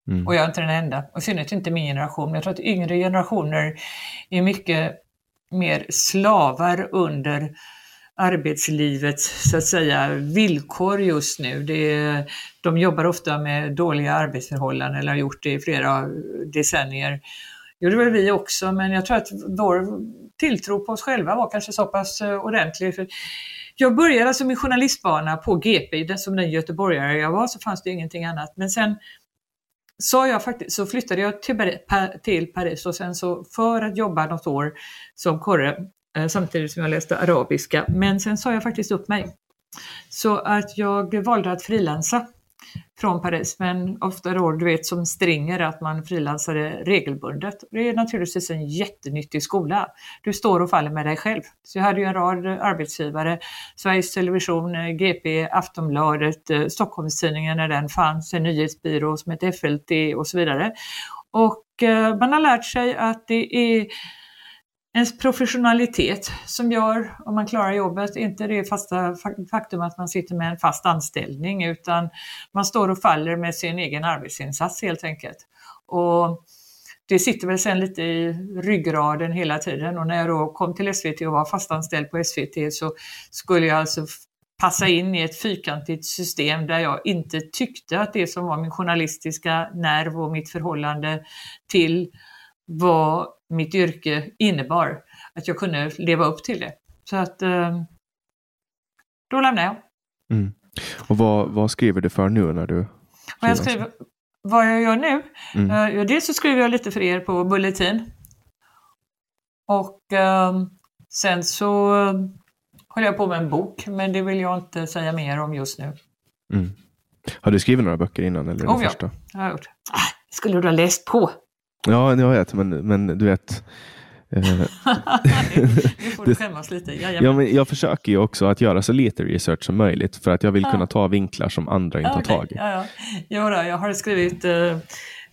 Mm. Och jag är inte den enda, och i synnerhet inte min generation. Jag tror att yngre generationer är mycket mer slavar under arbetslivets så att säga, villkor just nu. Det är, de jobbar ofta med dåliga arbetsförhållanden eller har gjort det i flera decennier. Det gjorde väl vi också, men jag tror att vår tilltro på oss själva var kanske så pass eh, ordentlig. För jag började alltså min journalistbana på GP, som den göteborgare jag var så fanns det ingenting annat. Men sen sa jag faktiskt, så flyttade jag till, Paris- till Paris och sen så för att jobba något år som korre eh, samtidigt som jag läste arabiska. Men sen sa jag faktiskt upp mig. Så att jag valde att frilansa från Paris, men ofta då, du vet, som stringer att man frilansade regelbundet. Det är naturligtvis en jättenyttig skola. Du står och faller med dig själv. Så jag hade ju en rad arbetsgivare, Sveriges Television, eh, GP, Aftonbladet, eh, Stockholmstidningen när den fanns, en nyhetsbyrå som hette FLT och så vidare. Och eh, man har lärt sig att det är ens professionalitet som gör om man klarar jobbet, inte det fasta faktum att man sitter med en fast anställning utan man står och faller med sin egen arbetsinsats helt enkelt. Och det sitter väl sen lite i ryggraden hela tiden och när jag då kom till SVT och var fastanställd på SVT så skulle jag alltså passa in i ett fyrkantigt system där jag inte tyckte att det som var min journalistiska nerv och mitt förhållande till var mitt yrke innebar, att jag kunde leva upp till det. Så att eh, då lämnade jag. Mm. Och vad, vad skriver du för nu när du Vad jag skriver, vad jag gör nu? Mm. Ja, dels så skriver jag lite för er på Bulletin. Och eh, sen så eh, håller jag på med en bok, men det vill jag inte säga mer om just nu. Mm. Har du skrivit några böcker innan? Eller Oh, ja. Det har jag gjort. Ah, skulle du ha läst på? Ja, jag vet, men, men du vet. Eh, nu får du skämmas lite. Jajamän. ja, men jag försöker ju också att göra så lite research som möjligt för att jag vill Ja. kunna ta vinklar som andra inte Ja, har tagit. Ja, ja. Jo, då, jag har skrivit eh,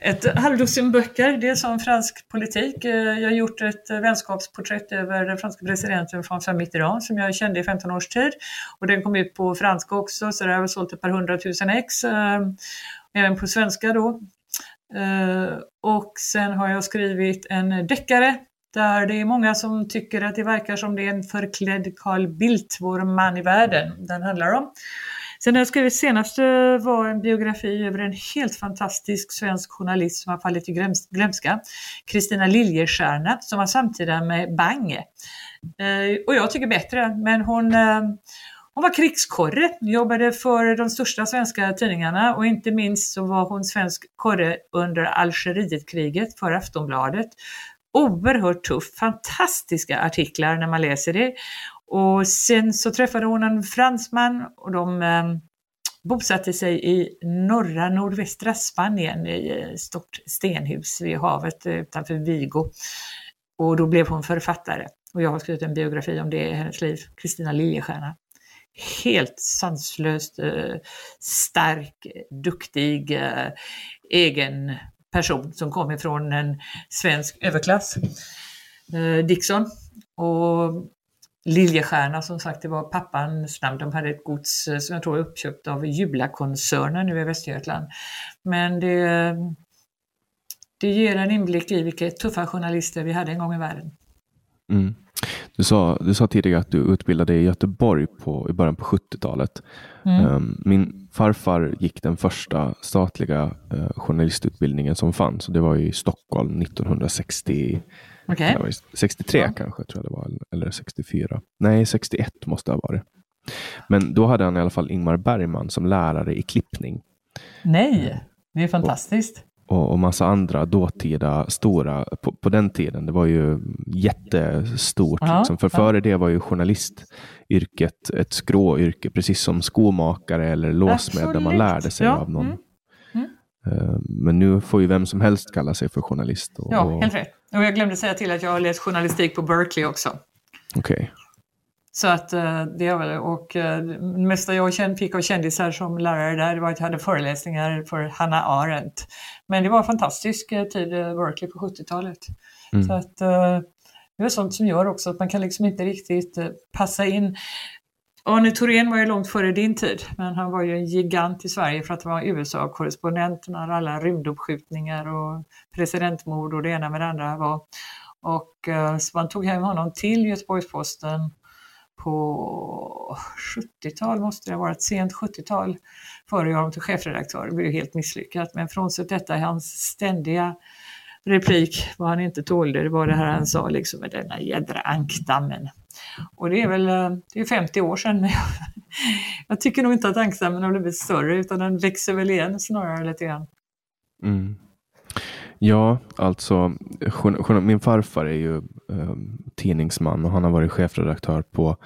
ett halvdussin böcker, dels om fransk politik. Eh, jag har gjort ett vänskapsporträtt över den franska presidenten François Mitterrand som jag kände i 15 års tid. Och den kom ut på franska också, så det har väl sålt ett par hundratusen ex. Eh, även på svenska då. Eh, och sen har jag skrivit en deckare där det är många som tycker att det verkar som det är en förklädd Carl Bildt, vår man i världen, den handlar om. Sen har jag skrivit senaste var en biografi över en helt fantastisk svensk journalist som har fallit i glömska. Kristina Liljestierna som var samtida med Bang. Eh, och jag tycker bättre, men hon, eh, hon var krigskorre, jobbade för de största svenska tidningarna och inte minst så var hon svensk korre under Algerietkriget för Aftonbladet. Oerhört tuff, fantastiska artiklar när man läser det. Och sen så träffade hon en fransman och de eh, bosatte sig i norra nordvästra Spanien i ett stort stenhus vid havet eh, utanför Vigo. Och då blev hon författare. Och jag har skrivit en biografi om det i hennes liv, Kristina Liljestierna. Helt sanslöst eh, stark, duktig, eh, egen person som kom ifrån en svensk överklass. Eh, Dixon. Och Liljestierna som sagt, det var pappans namn. De hade ett gods som jag tror är uppköpt av Jula-koncernen nu i Västergötland. Men det, det ger en inblick i vilka tuffa journalister vi hade en gång i världen. Mm. Du, sa, du sa tidigare att du utbildade dig i Göteborg på, i början på 70-talet. Mm. Um, min farfar gick den första statliga eh, journalistutbildningen som fanns. Och det var i Stockholm 1960, Okej. det var 63 Ja. kanske, tror jag det var. Eller 64. Nej, 61 måste det ha varit. Men då hade han i alla fall Ingmar Bergman som lärare i klippning. Nej, det är fantastiskt. Och, och massa andra dåtida stora på, på den tiden. Det var ju jättestort. Ja, liksom. För ja. före det var ju journalistyrket ett skråyrke, precis som skomakare eller låsmed, där man lärde sig Ja, av någon. mm, mm. Eh, Men nu får ju vem som helst kalla sig för journalist. Och, Ja, helt rätt. Och jag glömde säga till att jag har läst journalistik på Berkeley också. Okej. Så att eh, det är väl, och eh, det mesta jag fick av kändisar som lärare där var att jag hade föreläsningar för Hannah Arendt. Men det var en fantastisk eh, tid Berkeley på 70-talet. Mm. Så att det är sånt som gör också att man kan liksom inte riktigt passa in. Arne Thorén var ju långt före din tid, men han var ju en gigant i Sverige för att han var USA-korrespondent när alla rymduppskjutningar och presidentmord och det ena med det andra var. Och så man tog hem honom till Göteborgs-Posten på 70-tal måste det ha varit, sent 70-tal, före jag honom till chefredaktör. Det blev ju helt misslyckat. Men frånsett detta, hans ständiga replik, vad han inte tålde, det var det här han sa liksom med denna jädra ankdammen. Och det är väl eh, det är 50 år sedan. men jag- Jag tycker nog inte att ankdammen har blivit större utan den växer väl igen snarare lite grann. Mm. Ja, alltså min farfar är ju eh, tidningsman och han har varit chefredaktör på,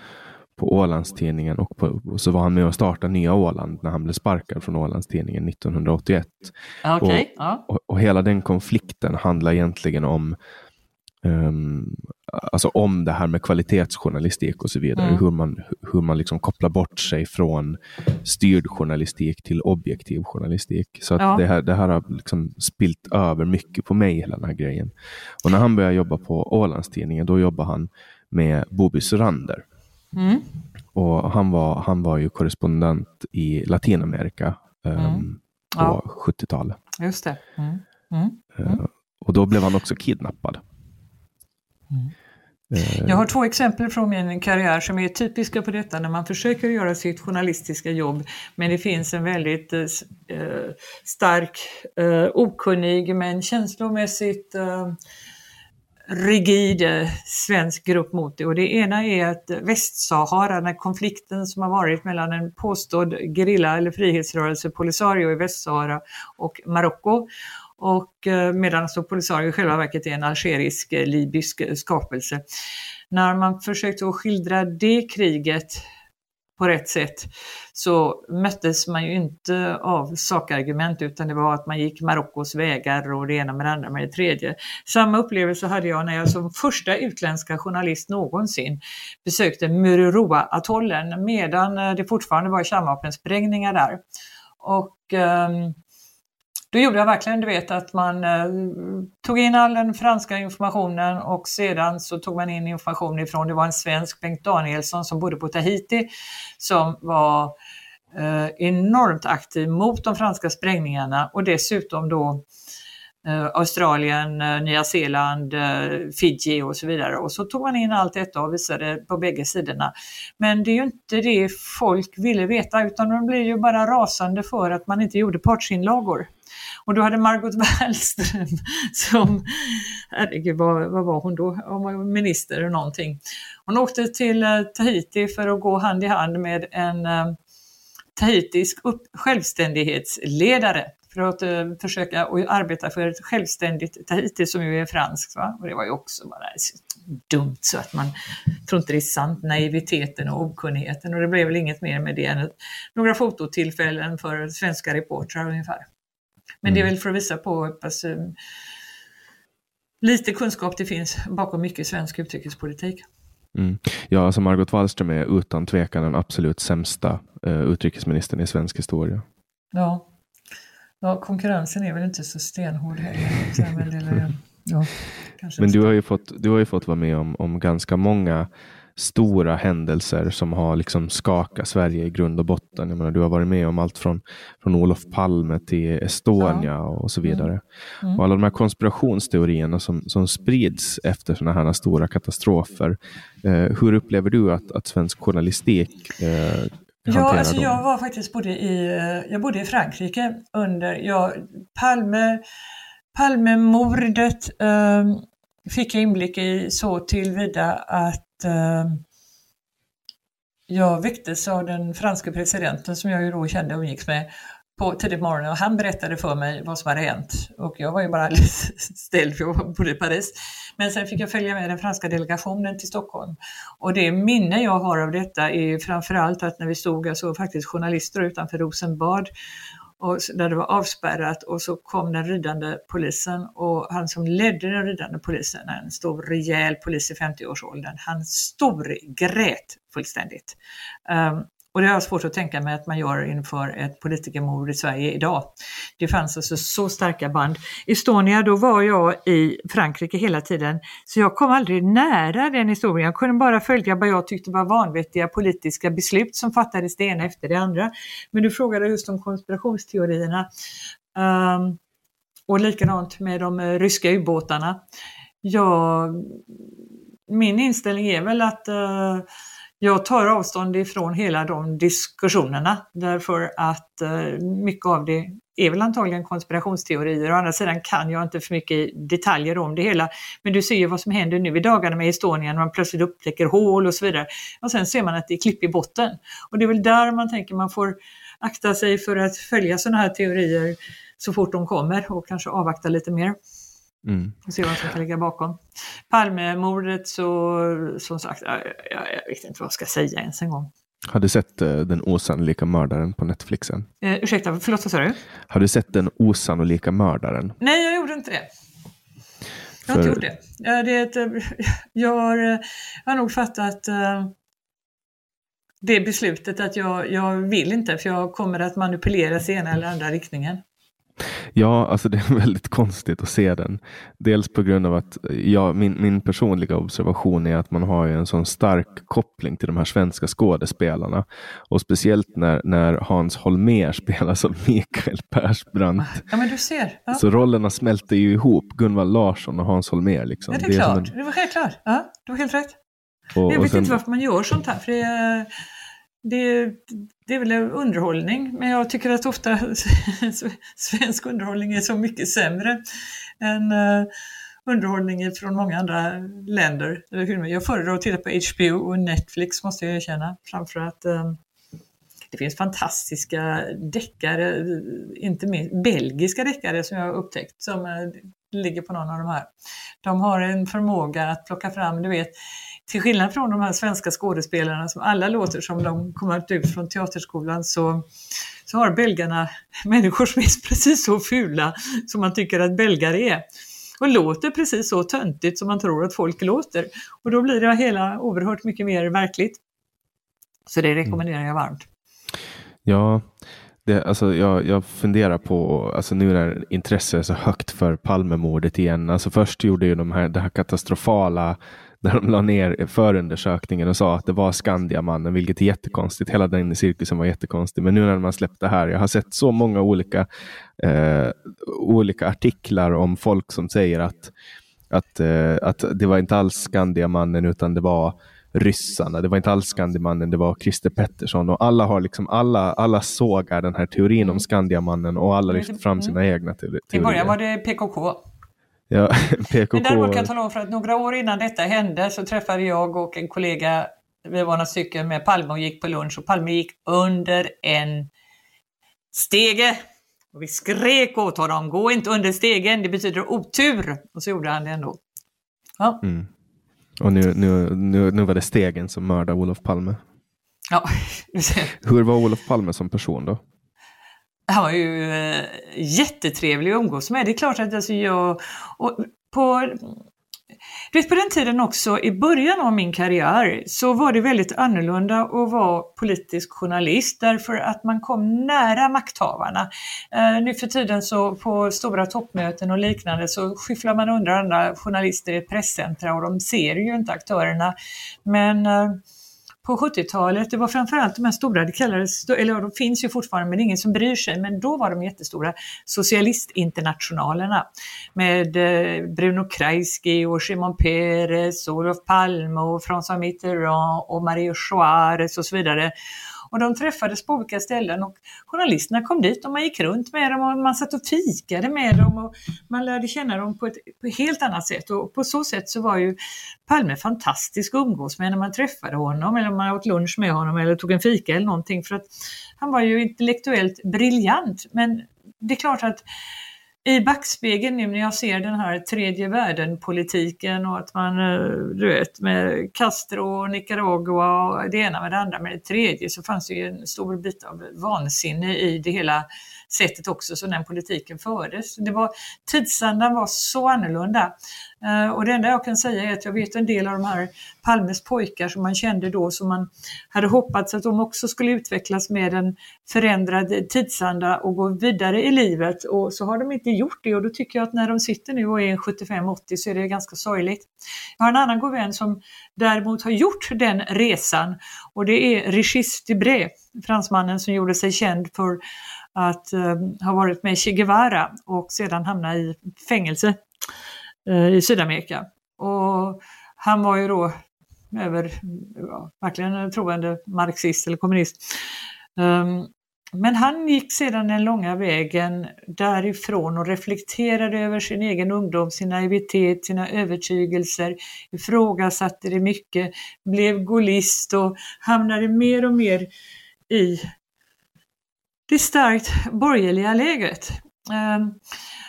på Ålandstidningen och, på, och så var han med och startade Nya Åland när han blev sparkad från Ålandstidningen 1981. Ja, Okej, Och- ja. Och, och hela den konflikten handlar egentligen om ehm, alltså om det här med kvalitetsjournalistik och så vidare. Mm. Hur man, hur man liksom kopplar bort sig från styrd journalistik till objektiv journalistik. Så att Ja. det, här, det här har liksom spilt över mycket på mig, hela den här grejen. Och när han började jobba på Ålandstidningen, då jobbade han med Bobi Surander. Mm. Och han var, han var ju korrespondent i Latinamerika ehm, Mm. på Ja. 70-talet. Just det. Mm. Mm. Eh, Och då blev han också kidnappad. Eh, Jag har två exempel från min karriär som är typiska på detta när man försöker göra sitt journalistiska jobb men det finns en väldigt eh, eh, stark, eh, okunnig men känslomässigt eh, rigid eh, svensk grupp mot det. Och det ena är att Västsahara, den här konflikten som har varit mellan en påstådd gerilla eller frihetsrörelse, Polisario i Västsahara och Marocko. Och eh, medan så Polisario i själva verket är en algerisk eh, libysk eh, skapelse. När man försökte att skildra det kriget på rätt sätt så möttes man ju inte av sakargument utan det var att man gick Marockos vägar och det ena med det andra med det tredje. Samma upplevelse hade jag när jag som första utländska journalist någonsin besökte Mururoa-atollen medan eh, det fortfarande var kärnvapensprängningar där. Och ehm, då gjorde jag verkligen, du vet, att man eh, tog in all den franska informationen och sedan så tog man in information ifrån, det var en svensk, Bengt Danielsson, som bodde på Tahiti, som var eh, enormt aktiv mot de franska sprängningarna och dessutom då eh, Australien, eh, Nya Zeeland, eh, Fiji och så vidare. Och så tog man in allt detta och visade på bägge sidorna. Men det är ju inte det folk ville veta utan de blev ju bara rasande för att man inte gjorde partsinlagor. Och då hade Margot Wallström som, herregud vad, vad var hon då, hon var minister eller någonting. Hon åkte till eh, Tahiti för att gå hand i hand med en eh, tahitisk upp, självständighetsledare för att eh, försöka och arbeta för ett självständigt Tahiti som ju är franskt. Va? Och det var ju också bara dumt så att man tror inte det är sant, naiviteten och okunnigheten. Och det blev väl inget mer med det än några fototillfällen för svenska reportrar ungefär. Men det är väl för att visa på hur pass eh, lite kunskap det finns bakom mycket svensk utrikespolitik. Mm. Ja, alltså Margot Wallström är utan tvekan den absolut sämsta eh, utrikesministern i svensk historia. Ja. ja, konkurrensen är väl inte så stenhård heller. Men, ja, Men du har ju fått, du har ju fått vara med om, om ganska många stora händelser som har liksom skakat Sverige i grund och botten. Jag menar, du har varit med om allt från, från Olof Palme till Estonia och så vidare. Mm. Och alla de här konspirationsteorierna som, som sprids efter sådana här stora katastrofer. Eh, hur upplever du att, att svensk journalistik eh, Ja, alltså dem? jag var faktiskt bodde i, eh, jag bodde i Frankrike under jag, Palme, Palmemordet eh, fick jag inblick i så tillvida att Eh, jag väcktes av den franska presidenten som jag ju då kände och umgicks med på tidigt morgon och han berättade för mig vad som hade hänt. Och jag var ju bara ställd för jag bodde i Paris. Men sen fick jag följa med den franska delegationen till Stockholm. Och det minne jag har av detta är framförallt att när vi stod, jag alltså faktiskt journalister utanför Rosenbad och där det var avspärrat och så kom den ridande polisen och han som ledde den ridande polisen, en stor rejäl polis i 50-årsåldern, han storgrät fullständigt. Um, och det har jag svårt att tänka mig att man gör inför ett politikermord i Sverige idag. Det fanns alltså så starka band. Estonia, då var jag i Frankrike hela tiden, så jag kom aldrig nära den historien. Jag kunde bara följa vad jag tyckte var vanvettiga politiska beslut som fattades det ena efter det andra. Men du frågade just om konspirationsteorierna. Um, och likadant med de eh, ryska ubåtarna. Ja, min inställning är väl att uh, jag tar avstånd ifrån hela de diskussionerna därför att eh, mycket av det är väl antagligen konspirationsteorier. Å andra sidan kan jag inte för mycket detaljer om det hela. Men du ser ju vad som händer nu i dagarna med Estonia när man plötsligt upptäcker hål och så vidare. Och sen ser man att det är klipp i botten. Och det är väl där man tänker man får akta sig för att följa sådana här teorier så fort de kommer och kanske avvakta lite mer. Mm. Och se vad som kan ligga bakom. Palmemordet så, som sagt, jag, jag, vet inte vad jag ska säga ens en gång. Har du sett uh, Den osannolika mördaren på Netflix än? Eh, ursäkta, förlåt vad sa du? Har du sett Den osannolika mördaren? Nej, jag gjorde inte det. Jag har För... inte gjort det. det ett, eh, jag, har, jag har nog fattat uh, det beslutet att jag, jag vill inte för jag kommer att manipuleras i ena eller andra riktningen. Ja, alltså det är väldigt konstigt att se den. Dels på grund av att ja, min, min personliga observation är att man har en sån stark koppling till de här svenska skådespelarna. Och speciellt när, när Hans Holmér spelar som Mikael Persbrandt. Ja, men du ser. Ja. Så rollerna smälter ju ihop, Gunvald Larsson och Hans Holmér. Liksom. Ja, det är, det är klart. En... Det var helt klart. Ja, du har helt rätt. Och, jag vet sen... inte varför man gör sånt här. För det är det, det är väl underhållning, men jag tycker att ofta svensk underhållning är så mycket sämre än eh, underhållning från många andra länder. Jag föredrar att titta på HBO och Netflix måste jag erkänna, framför att eh, det finns fantastiska deckare, inte minst belgiska deckare som jag har upptäckt som eh, ligger på någon av de här. De har en förmåga att plocka fram, du vet, till skillnad från de här svenska skådespelarna som alla låter som de kommer ut från teaterskolan så, så har belgarna människor som är precis så fula som man tycker att belgare är. Och låter precis så töntigt som man tror att folk låter. Och då blir det hela oerhört mycket mer verkligt. Så det rekommenderar jag varmt. Ja, det, alltså jag, jag funderar på, alltså nu när intresset är så högt för Palmemordet igen. Alltså först gjorde ju de här, det här katastrofala när de la ner förundersökningen och sa att det var Skandiamannen, vilket är jättekonstigt. Hela den cirkusen var jättekonstig. Men nu när man släppte det här, jag har sett så många olika, eh, olika artiklar om folk som säger att, att, eh, att det var inte alls Skandiamannen utan det var ryssarna. Det var inte alls Skandiamannen, det var Christer Pettersson och alla har liksom, alla, alla sågar den här teorin om Skandiamannen och alla lyfter fram sina egna teorier. I början var det PKK. Ja, PKK... Men däremot kan jag tala om för att några år innan detta hände så träffade jag och en kollega, vi var några stycken med Palme och gick på lunch och Palme gick under en stege. Och vi skrek åt honom, gå inte under stegen, det betyder otur. Och så gjorde han det ändå. Ja. Mm. Och nu, nu, nu, nu var det stegen som mördade Olof Palme. Ja, Hur var Olof Palme som person då? Han var ju eh, jättetrevlig att umgås med. Det är klart att alltså jag... Och på, du vet, på den tiden också, i början av min karriär, så var det väldigt annorlunda att vara politisk journalist därför att man kom nära makthavarna. Eh, nu för tiden så på stora toppmöten och liknande så skyfflar man under andra journalister i presscentra och de ser ju inte aktörerna. Men eh, på 70-talet, det var framförallt de här stora, det kallades, eller de finns ju fortfarande men det är ingen som bryr sig, men då var de jättestora, socialistinternationalerna med eh, Bruno Kreisky och Shimon Peres, Olof Palme och François Mitterrand och Mario Suarez och så vidare. Och de träffades på olika ställen och journalisterna kom dit och man gick runt med dem och man satt och fikade med dem och man lärde känna dem på ett, på ett helt annat sätt. Och på så sätt så var ju Palme fantastisk att umgås med när man träffade honom eller man åt lunch med honom eller tog en fika eller någonting. För att han var ju intellektuellt briljant. Men det är klart att i backspegeln nu när jag ser den här tredje världen-politiken och att man, eh, du vet, med Castro och Nicaragua och det ena med det andra med det tredje så fanns det ju en stor bit av vansinne i det hela sättet också som den politiken fördes. Det var, tidsandan var så annorlunda. Eh, och det enda jag kan säga är att jag vet en del av de här Palmes pojkar som man kände då som man hade hoppats att de också skulle utvecklas med en förändrad tidsanda och gå vidare i livet och så har de inte gjort det och då tycker jag att när de sitter nu och är 75-80 så är det ganska sorgligt. Jag har en annan god vän som däremot har gjort den resan och det är Regis Debré, fransmannen som gjorde sig känd för att eh, ha varit med Che Guevara och sedan hamna i fängelse eh, i Sydamerika. Och han var ju då över, ja, verkligen en troende marxist eller kommunist. Um, men han gick sedan den långa vägen därifrån och reflekterade över sin egen ungdom, sin naivitet, sina övertygelser, ifrågasatte det mycket, blev gaullist och hamnade mer och mer i det starkt borgerliga lägret. Ehm,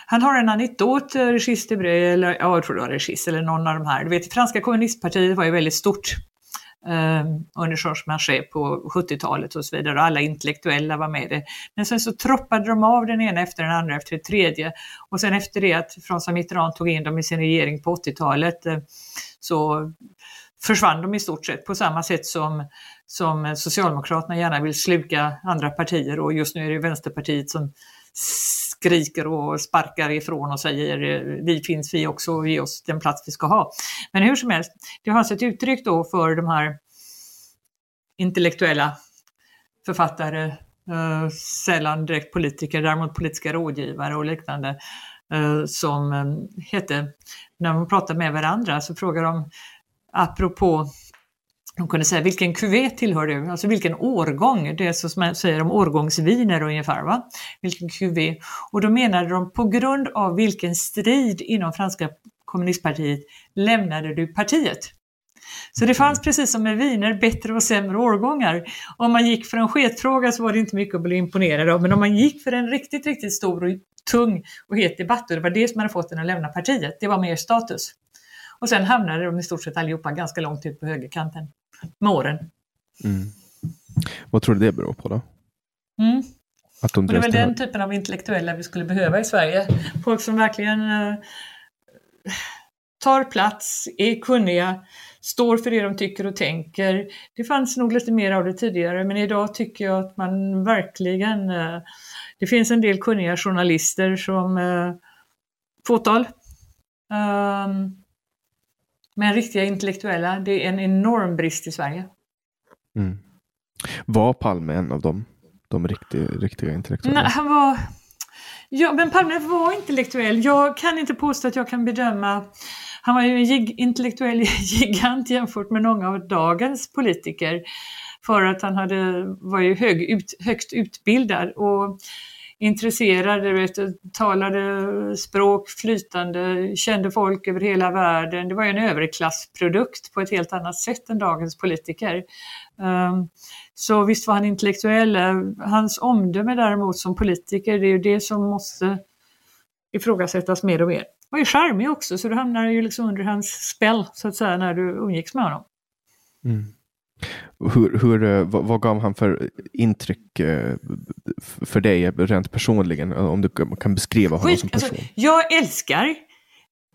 han har en anekdot, eh, Debré, eller ja, jag tror det var Regis eller någon av de här. Du vet, franska kommunistpartiet var ju väldigt stort eh, under Georges Marchais på 70-talet och så vidare och alla intellektuella var med i det. Men sen så troppade de av den ena efter den andra efter det tredje och sen efter det att François Mitterrand tog in dem i sin regering på 80-talet eh, så försvann de i stort sett på samma sätt som, som eh, Socialdemokraterna gärna vill sluka andra partier och just nu är det Vänsterpartiet som skriker och sparkar ifrån och säger eh, vi finns vi också och ge oss den plats vi ska ha. Men hur som helst, det har alltså ett uttryck då för de här intellektuella författare, eh, sällan direkt politiker, däremot politiska rådgivare och liknande, eh, som eh, hette, när man pratar med varandra så frågar de apropå de kunde säga vilken kuvé tillhör du? Alltså vilken årgång? Det är så som man säger om årgångsviner ungefär. Va? Vilken kuvé? Och då menade de på grund av vilken strid inom franska kommunistpartiet lämnade du partiet? Så det fanns precis som med viner bättre och sämre årgångar. Om man gick för en sketfråga så var det inte mycket att bli imponerad av, men om man gick för en riktigt, riktigt stor och tung och het debatt, och det var det som hade fått en att lämna partiet, det var mer status. Och sen hamnade de i stort sett allihopa ganska långt ut på högerkanten med åren. Mm. Vad tror du det beror på då? Mm. Att de det är väl den typen av intellektuella vi skulle behöva i Sverige. Folk som verkligen eh, tar plats, är kunniga, står för det de tycker och tänker. Det fanns nog lite mer av det tidigare men idag tycker jag att man verkligen... Eh, det finns en del kunniga journalister som... Eh, fåtal. Um, men riktiga intellektuella, det är en enorm brist i Sverige. Mm. Var Palme en av dem? De riktiga, riktiga intellektuella? Nej, han var... Ja, men Palme var intellektuell. Jag kan inte påstå att jag kan bedöma... Han var ju en gig, intellektuell gigant jämfört med många av dagens politiker. För att han hade, var ju hög, ut, högst utbildad. Och intresserade, vet, talade språk flytande, kände folk över hela världen. Det var ju en överklassprodukt på ett helt annat sätt än dagens politiker. Ehm, så visst var han intellektuell. Hans omdöme däremot som politiker, det är ju det som måste ifrågasättas mer och mer. Han var ju charmig också, så du hamnar ju liksom under hans spel så att säga när du umgicks med honom. Mm. Hur, hur, eh, vad, vad, gav han för intryck eh, för dig rent personligen? Om du kan beskriva honom som person. Alltså, jag älskar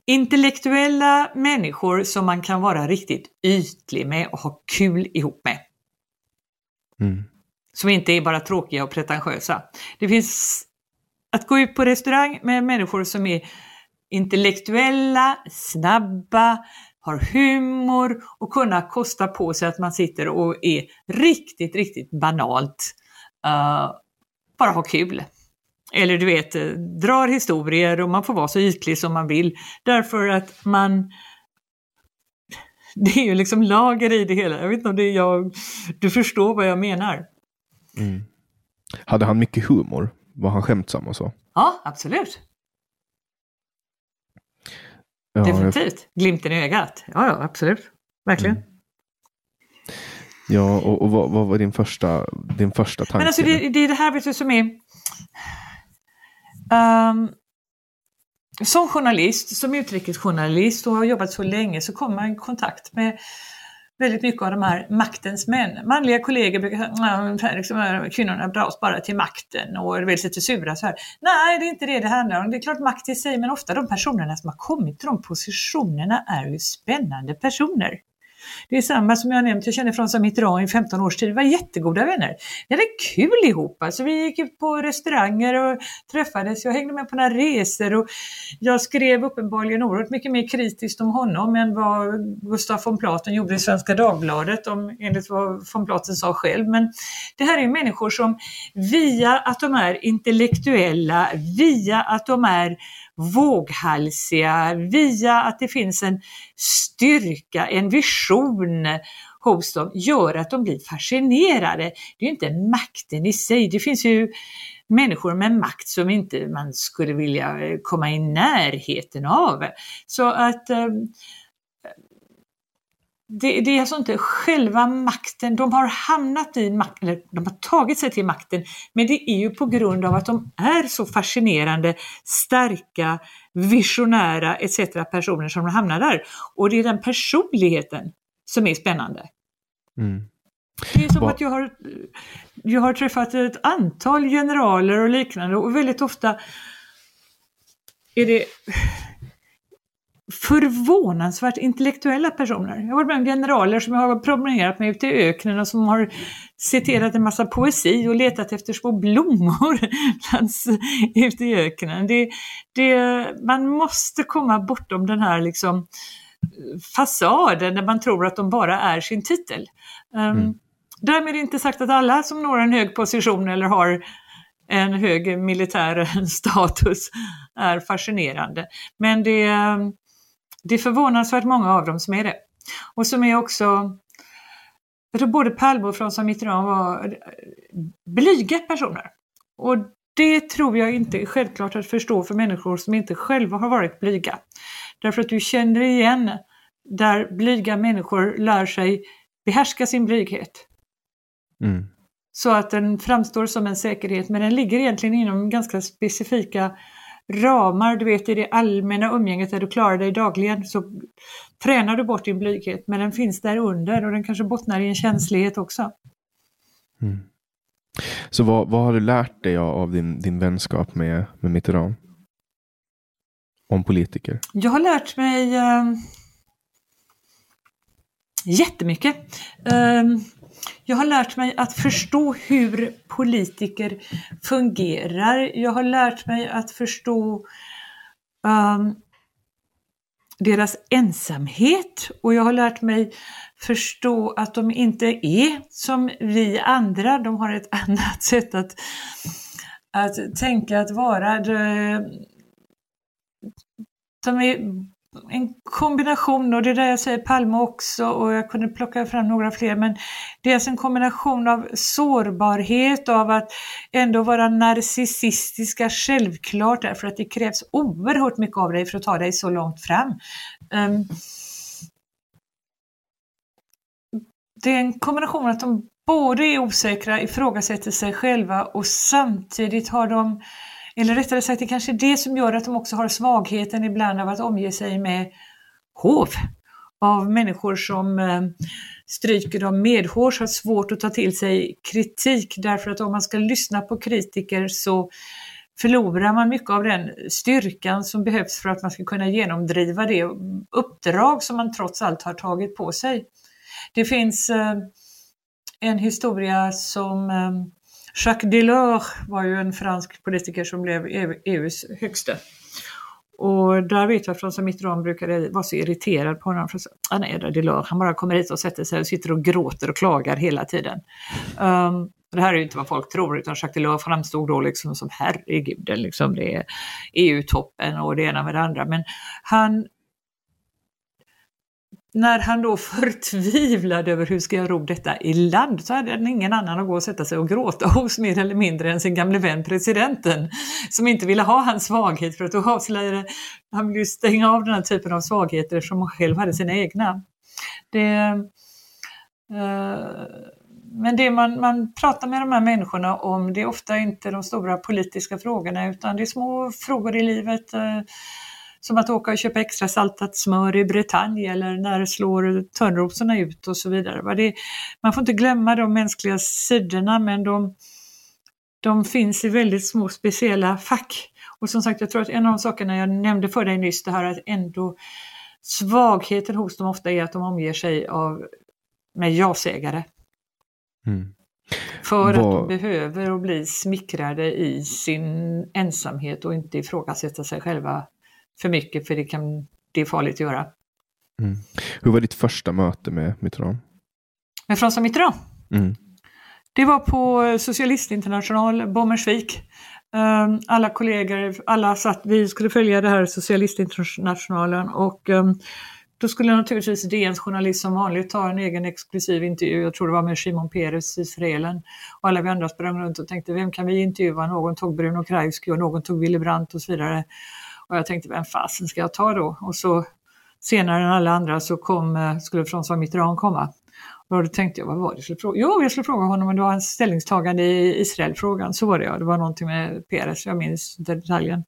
intellektuella människor som man kan vara riktigt ytlig med och ha kul ihop med. Mm. Som inte är bara tråkiga och pretentiösa. Det finns att gå ut på restaurang med människor som är intellektuella, snabba, har humor och kunna kosta på sig att man sitter och är riktigt, riktigt banalt. Uh, bara ha kul. Eller du vet, drar historier och man får vara så ytlig som man vill. Därför att man... Det är ju liksom lager i det hela. Jag vet inte om det är jag... Du förstår vad jag menar. Mm. Hade han mycket humor? Var han skämtsam och så? Ja, absolut. Ja, Definitivt. Glimten i ögat. Ja, ja, absolut. Verkligen. Mm. Ja, och, och vad, vad var din första, din första tanke? Men alltså det, det är det här vet du, som är... Um, som journalist, som utrikesjournalist och har jobbat så länge så kommer man i kontakt med väldigt mycket av de här maktens män. Manliga kollegor brukar säga att liksom, äh, kvinnorna dras bara till makten och är väldigt lite sura. Så här. Nej, det är inte det det handlar om. Det är klart makt i sig, men ofta de personerna som har kommit till de positionerna är ju spännande personer. Det är samma som jag nämnt, jag känner Frans Mitterrand i 15 års tid. Vi var jättegoda vänner. Vi hade kul ihop. Alltså, vi gick ut på restauranger och träffades. Jag hängde med på några resor och jag skrev uppenbarligen oerhört mycket mer kritiskt om honom än vad Gustaf von Platen gjorde i Svenska Dagbladet, om, enligt vad von Platen sa själv. Men det här är människor som via att de är intellektuella, via att de är våghalsiga, via att det finns en styrka, en vision hos dem, gör att de blir fascinerade. Det är ju inte makten i sig, det finns ju människor med makt som inte man skulle vilja komma i närheten av. Så att eh, det, det, är alltså inte själva makten, de har hamnat i makten, eller de har tagit sig till makten, men det är ju på grund av att de är så fascinerande, starka, visionära etc. personer som hamnar där. Och det är den personligheten som är spännande. Mm. Det är som att jag har, jag har träffat ett antal generaler och liknande och väldigt ofta är det förvånansvärt intellektuella personer. Jag har varit med om generaler som jag har promenerat med ute i öknen och som har citerat en massa poesi och letat efter små blommor ute i öknen. Det, det, man måste komma bortom den här liksom fasaden där man tror att de bara är sin titel. Um, mm. Därmed inte sagt att alla som når en hög position eller har en hög militär status är fascinerande. Men det, det är förvånansvärt många av dem som är det. Och som är också, jag tror både Palme och François Mitterrand var blyga personer. Och det tror jag inte är självklart att förstå för människor som inte själva har varit blyga. Därför att du känner igen där blyga människor lär sig behärska sin blyghet. Mm. Så att den framstår som en säkerhet men den ligger egentligen inom ganska specifika ramar, du vet i det allmänna umgänget där du klarar dig dagligen så tränar du bort din blyghet men den finns där under och den kanske bottnar i en känslighet också. Mm. Så vad, vad har du lärt dig av din, din vänskap med, med Mitterrand? Om politiker? Jag har lärt mig äh, jättemycket. Äh, jag har lärt mig att förstå hur politiker fungerar. Jag har lärt mig att förstå um, deras ensamhet och jag har lärt mig förstå att de inte är som vi andra. De har ett annat sätt att, att tänka, att vara. De är en kombination, och det är där jag säger Palme också och jag kunde plocka fram några fler, men det är alltså en kombination av sårbarhet, av att ändå vara narcissistiska, självklart därför att det krävs oerhört mycket av dig för att ta dig så långt fram. Um, det är en kombination att de både är osäkra, ifrågasätter sig själva och samtidigt har de eller rättare sagt, det kanske är det som gör att de också har svagheten ibland av att omge sig med hov. Av människor som eh, stryker dem medhårs, har svårt att ta till sig kritik därför att om man ska lyssna på kritiker så förlorar man mycket av den styrkan som behövs för att man ska kunna genomdriva det uppdrag som man trots allt har tagit på sig. Det finns eh, en historia som eh, Jacques Delors var ju en fransk politiker som blev e EUs högste. Och där vet jag från som Mitterrand brukade vara så irriterad på honom. För han ah, är Delors, han bara kommer hit och sätter sig och sitter och gråter och klagar hela tiden. Um, det här är ju inte vad folk tror utan Jacques Delors framstod då liksom som herreguden, liksom det är EU-toppen och det ena med det andra. Men han när han då förtvivlade över hur ska jag ro detta i land så hade han ingen annan att gå och sätta sig och gråta hos mer eller mindre än sin gamle vän presidenten som inte ville ha hans svaghet för att då avslöjade han ville stänga av den här typen av svagheter som han själv hade sina egna. Det, eh, men det man, man pratar med de här människorna om det är ofta inte de stora politiska frågorna utan det är små frågor i livet eh, som att åka och köpa extra saltat smör i Bretagne eller när slår törnrosorna ut och så vidare. man får inte glömma de mänskliga sidorna men de, de finns i väldigt små speciella fack. Och som sagt, jag tror att en av de sakerna jag nämnde för dig nyss, det här att ändå svagheten hos dem ofta är att de omger sig av med ja-sägare. Mm. För Var... att de behöver bli smickrade i sin ensamhet och inte ifrågasätta sig själva för mycket för det, kan, det är farligt att göra. Mm. Hur var ditt första möte med Mitterrand? Med François Mitterrand? Mm. Det var på Socialistinternational, Bommersvik. Ehm, alla kollegor, alla satt, vi skulle följa det här Socialistinternationalen och um, då skulle naturligtvis DNs journalist som vanligt ta en egen exklusiv intervju. Jag tror det var med Shimon Peres, israelen. Och alla vi andra sprang runt och tänkte, vem kan vi intervjua? Någon tog Bruno Kreisky och någon tog Willy Brandt och så vidare. Och jag tänkte, vem fasen ska jag ta då? Och så senare än alla andra så kom, eh, skulle François Mitterrand komma. Och då tänkte jag, vad var det jag skulle fråga? Jo, jag skulle fråga honom om det var hans ställningstagande i Israelfrågan. Så var det ja, det var någonting med Peres, jag minns detaljen.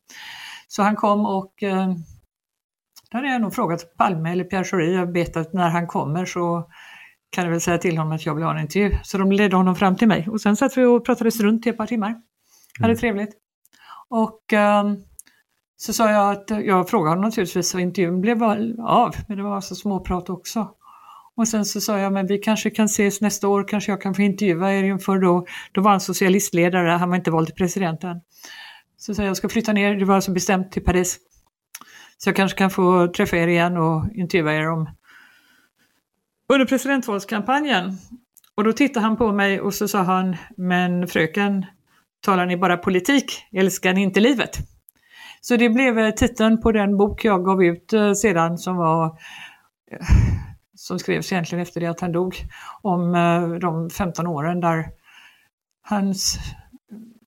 Så han kom och eh, då hade jag nog frågat Palme eller Pierre Schori. Jag vet att när han kommer så kan jag väl säga till honom att jag vill ha en intervju. Så de ledde honom fram till mig och sen satt vi och pratades runt i ett par timmar. Hade mm. trevligt. Och um, så sa jag att jag frågade honom naturligtvis och intervjun blev av, men det var alltså småprat också. Och sen så sa jag, men vi kanske kan ses nästa år, kanske jag kan få intervjua er inför då, då var han socialistledare, han var inte vald till president än. Så sa jag, jag ska flytta ner, det var alltså bestämt till Paris. Så jag kanske kan få träffa er igen och intervjua er om under presidentvalskampanjen. Och då tittade han på mig och så sa han, men fröken, talar ni bara politik, älskar ni inte livet? Så det blev eh, titeln på den bok jag gav ut eh, sedan som var eh, som skrevs egentligen efter det att han dog, om de 15 åren där hans,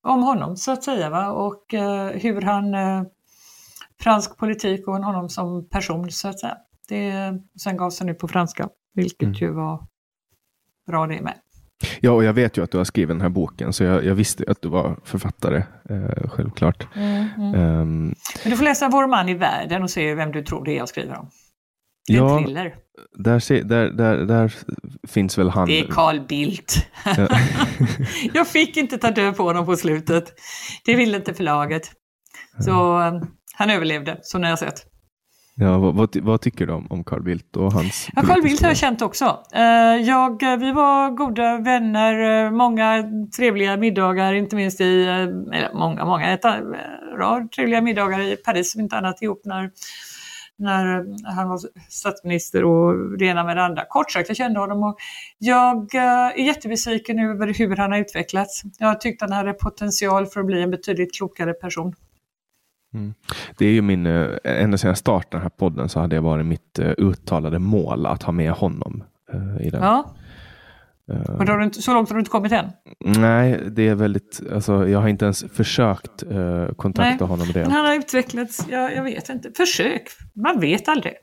om honom så att säga va? och hur han, fransk politik och honom som person så att säga. Det, sen gavs den ut på franska, vilket mm. ju var bra det med. Ja, och jag vet ju att du har skrivit den här boken, så jag, jag visste att du var författare, eh, självklart. Mm, mm. Um, Men du får läsa Vår man i världen och se vem du tror det är jag skriver om. Det är ja, en thriller. Där, där, där, där finns väl han. Det är Carl Bildt. jag fick inte ta död på honom på slutet. Det ville inte förlaget. Så um, han överlevde, som ni har sett. Ja, vad, vad, vad, tycker du om, om Carl Bildt och hans ja, Carl Bildt har jag känt också. Eh, jag, vi var goda vänner, eh, många trevliga middagar, inte minst i, eh, eller många, många, ett rad trevliga middagar i Paris, om inte annat ihop när, när han var statsminister och det ena med det andra. Kort sagt, jag kände honom och jag är jättebesviken över hur han har utvecklats. Jag tyckte han hade potential för att bli en betydligt klokare person. Mm. Det är ju min, eh, ända sedan jag startade den här podden så hade det varit mitt uh, uttalade mål att ha med honom uh, i den. Ja. Men har inte, så långt har du inte kommit än? Nej, det är väldigt, alltså, jag har inte ens försökt uh, kontakta Nej. honom det. Men han har utvecklats, jag, jag vet inte, försök, man vet aldrig.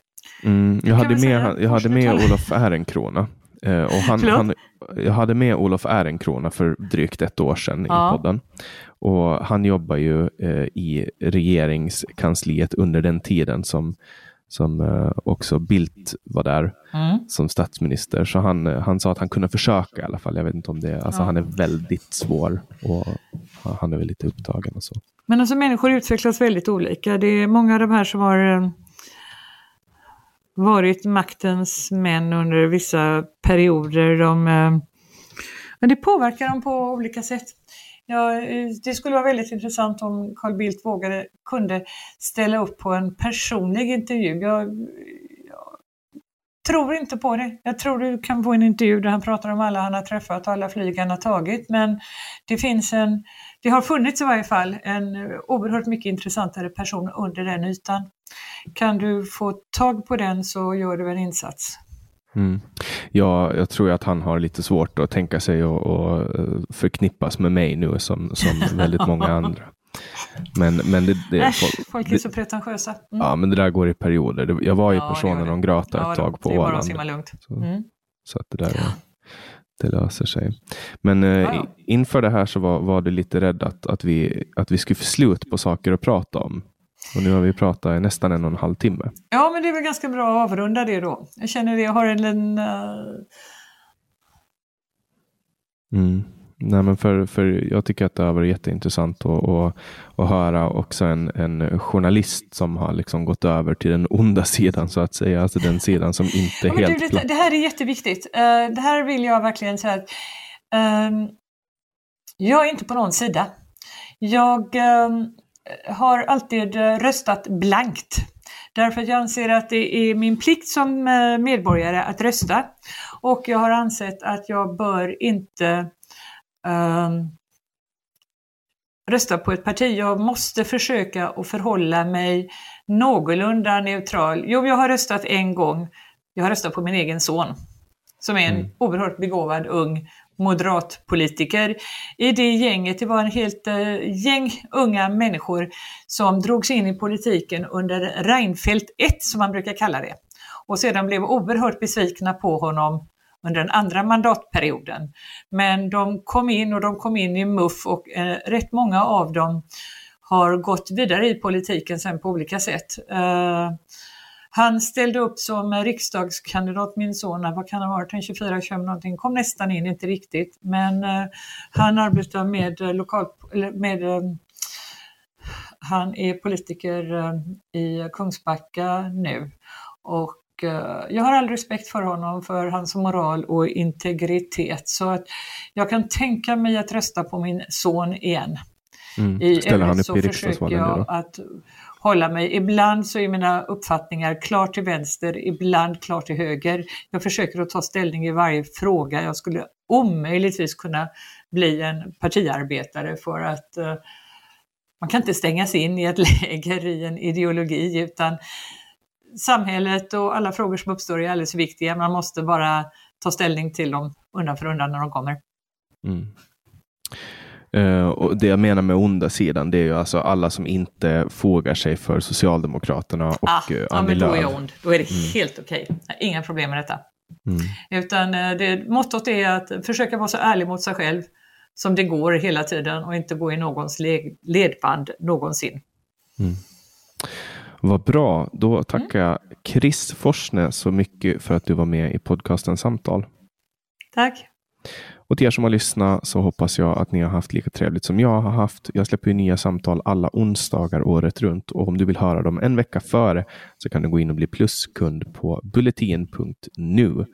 Mm, jag, hade med, han, jag hade med Olof Ehrenkrona. Uh, och han, han, jag hade med Olof Ehrenkrona för drygt ett år sedan ja. i podden. Och han jobbar ju eh, i regeringskansliet under den tiden som, som eh, också Bildt var där mm. som statsminister. Så han, eh, han sa att han kunde försöka i alla fall. Jag vet inte om det, alltså ja. han är väldigt svår och han är väl lite upptagen och så. Men alltså människor utvecklas väldigt olika. Det är många av de här som har eh, varit maktens män under vissa perioder. De, eh, men det påverkar dem på olika sätt. Ja, eh, det skulle vara väldigt intressant om Carl Bildt vågade, kunde ställa upp på en personlig intervju. Jag, jag, tror inte på det. Jag tror du kan få en intervju där han pratar om alla han har träffat och alla flyg han har tagit. Men det finns en, det har funnits i varje fall en oerhört mycket intressantare person under den ytan. Kan du få tag på den så gör du en insats. Mm. Ja, jag tror att han har lite svårt att tänka sig att förknippas med mig nu som, som väldigt många andra. Men, men det, det, Äsch, folk, folk är så pretentiösa. Mm. Ja, men det där går i perioder. Jag var ju ja, personen de grata ja, ett tag på Åland. Så, mm. så, att det där det löser sig. Men eh, ja, inför det här så var, var du lite rädd att, att, vi, att vi skulle få slut på saker att prata om. Och nu har vi pratat i nästan en och en halv timme. Ja, men det är väl ganska bra att avrunda det då. Jag känner det, jag har en liten... Uh... Mm. Nej, men för, för jag tycker att det har varit jätteintressant att, att, att höra också en, en journalist som har liksom gått över till den onda sidan så att säga, alltså den sidan som inte ja, helt... Du, det, det, här är jätteviktigt. Uh, det här vill jag verkligen säga uh, jag är inte på någon sida. Jag uh, har alltid röstat blankt. Därför att jag anser att det är min plikt som eh, medborgare att rösta. Och jag har ansett att jag bör inte um, rösta på ett parti. Jag måste försöka att förhålla mig någorlunda neutral. Jo, jag har röstat en gång. Jag har röstat på min egen son som är en mm. oerhört begåvad ung moderatpolitiker. I det gänget, det var en helt eh, gäng unga människor som drogs in i politiken under Reinfeldt 1 som man brukar kalla det. Och sedan blev oerhört besvikna på honom under den andra mandatperioden. Men de kom in och de kom in i MUF och eh, rätt många av dem har gått vidare i politiken sen på olika sätt. Eh, han ställde upp som riksdagskandidat, min son, vad kan han ha varit, 24, 25 någonting, kom nästan in, inte riktigt. Men eh, han arbetar med lokal, med, eh, han är politiker eh, i Kungsbacka nu och Eh, jag har all respekt för honom, för hans moral och integritet. Så att jag kan tänka mig att rösta på min son igen. Mm. I Ställer han upp i riksdagsvalen jag att hålla mig. Ibland så är mina uppfattningar klart till vänster, ibland klart till höger. Jag försöker att ta ställning i varje fråga. Jag skulle omöjligtvis kunna bli en partiarbetare för att uh, man kan inte stängas in i ett läger i en ideologi utan samhället och alla frågor som uppstår är alldeles viktiga. Man måste bara ta ställning till dem undan för undan när de kommer. Mm. Uh, och Det jag menar med onda sidan, det är ju alltså alla som inte fogar sig för Socialdemokraterna och ah, uh, ja, men då är jag ond. Då är det mm. helt okej. Okay. Inga problem med detta. Mm. Utan uh, det, mottot är att försöka vara så ärlig mot sig själv som det går hela tiden och inte gå i någons ledband någonsin. Mm. Vad bra. Då tackar jag Chris Forsne så mycket för att du var med i podcasten Samtal. Tack. Och till er som har lyssnat så hoppas jag att ni har haft lika trevligt som jag har haft. Jag släpper nya samtal alla onsdagar året runt och om du vill höra dem en vecka före så kan du gå in och bli pluskund på bulletin.nu.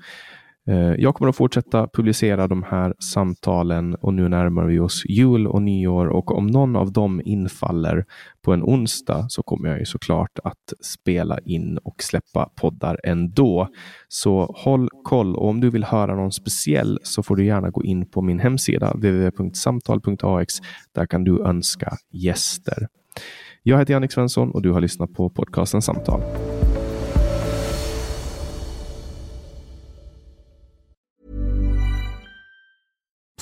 Eh, jag kommer att fortsätta publicera de här samtalen och nu närmar vi oss jul och nyår och om någon av dem infaller på en onsdag så kommer jag ju såklart att spela in och släppa poddar ändå. Så håll koll och om du vill höra någon speciell så får du gärna gå in på min hemsida www.samtal.ax. Där kan du önska gäster. Jag heter Jannik Svensson och du har lyssnat på podcasten Samtal.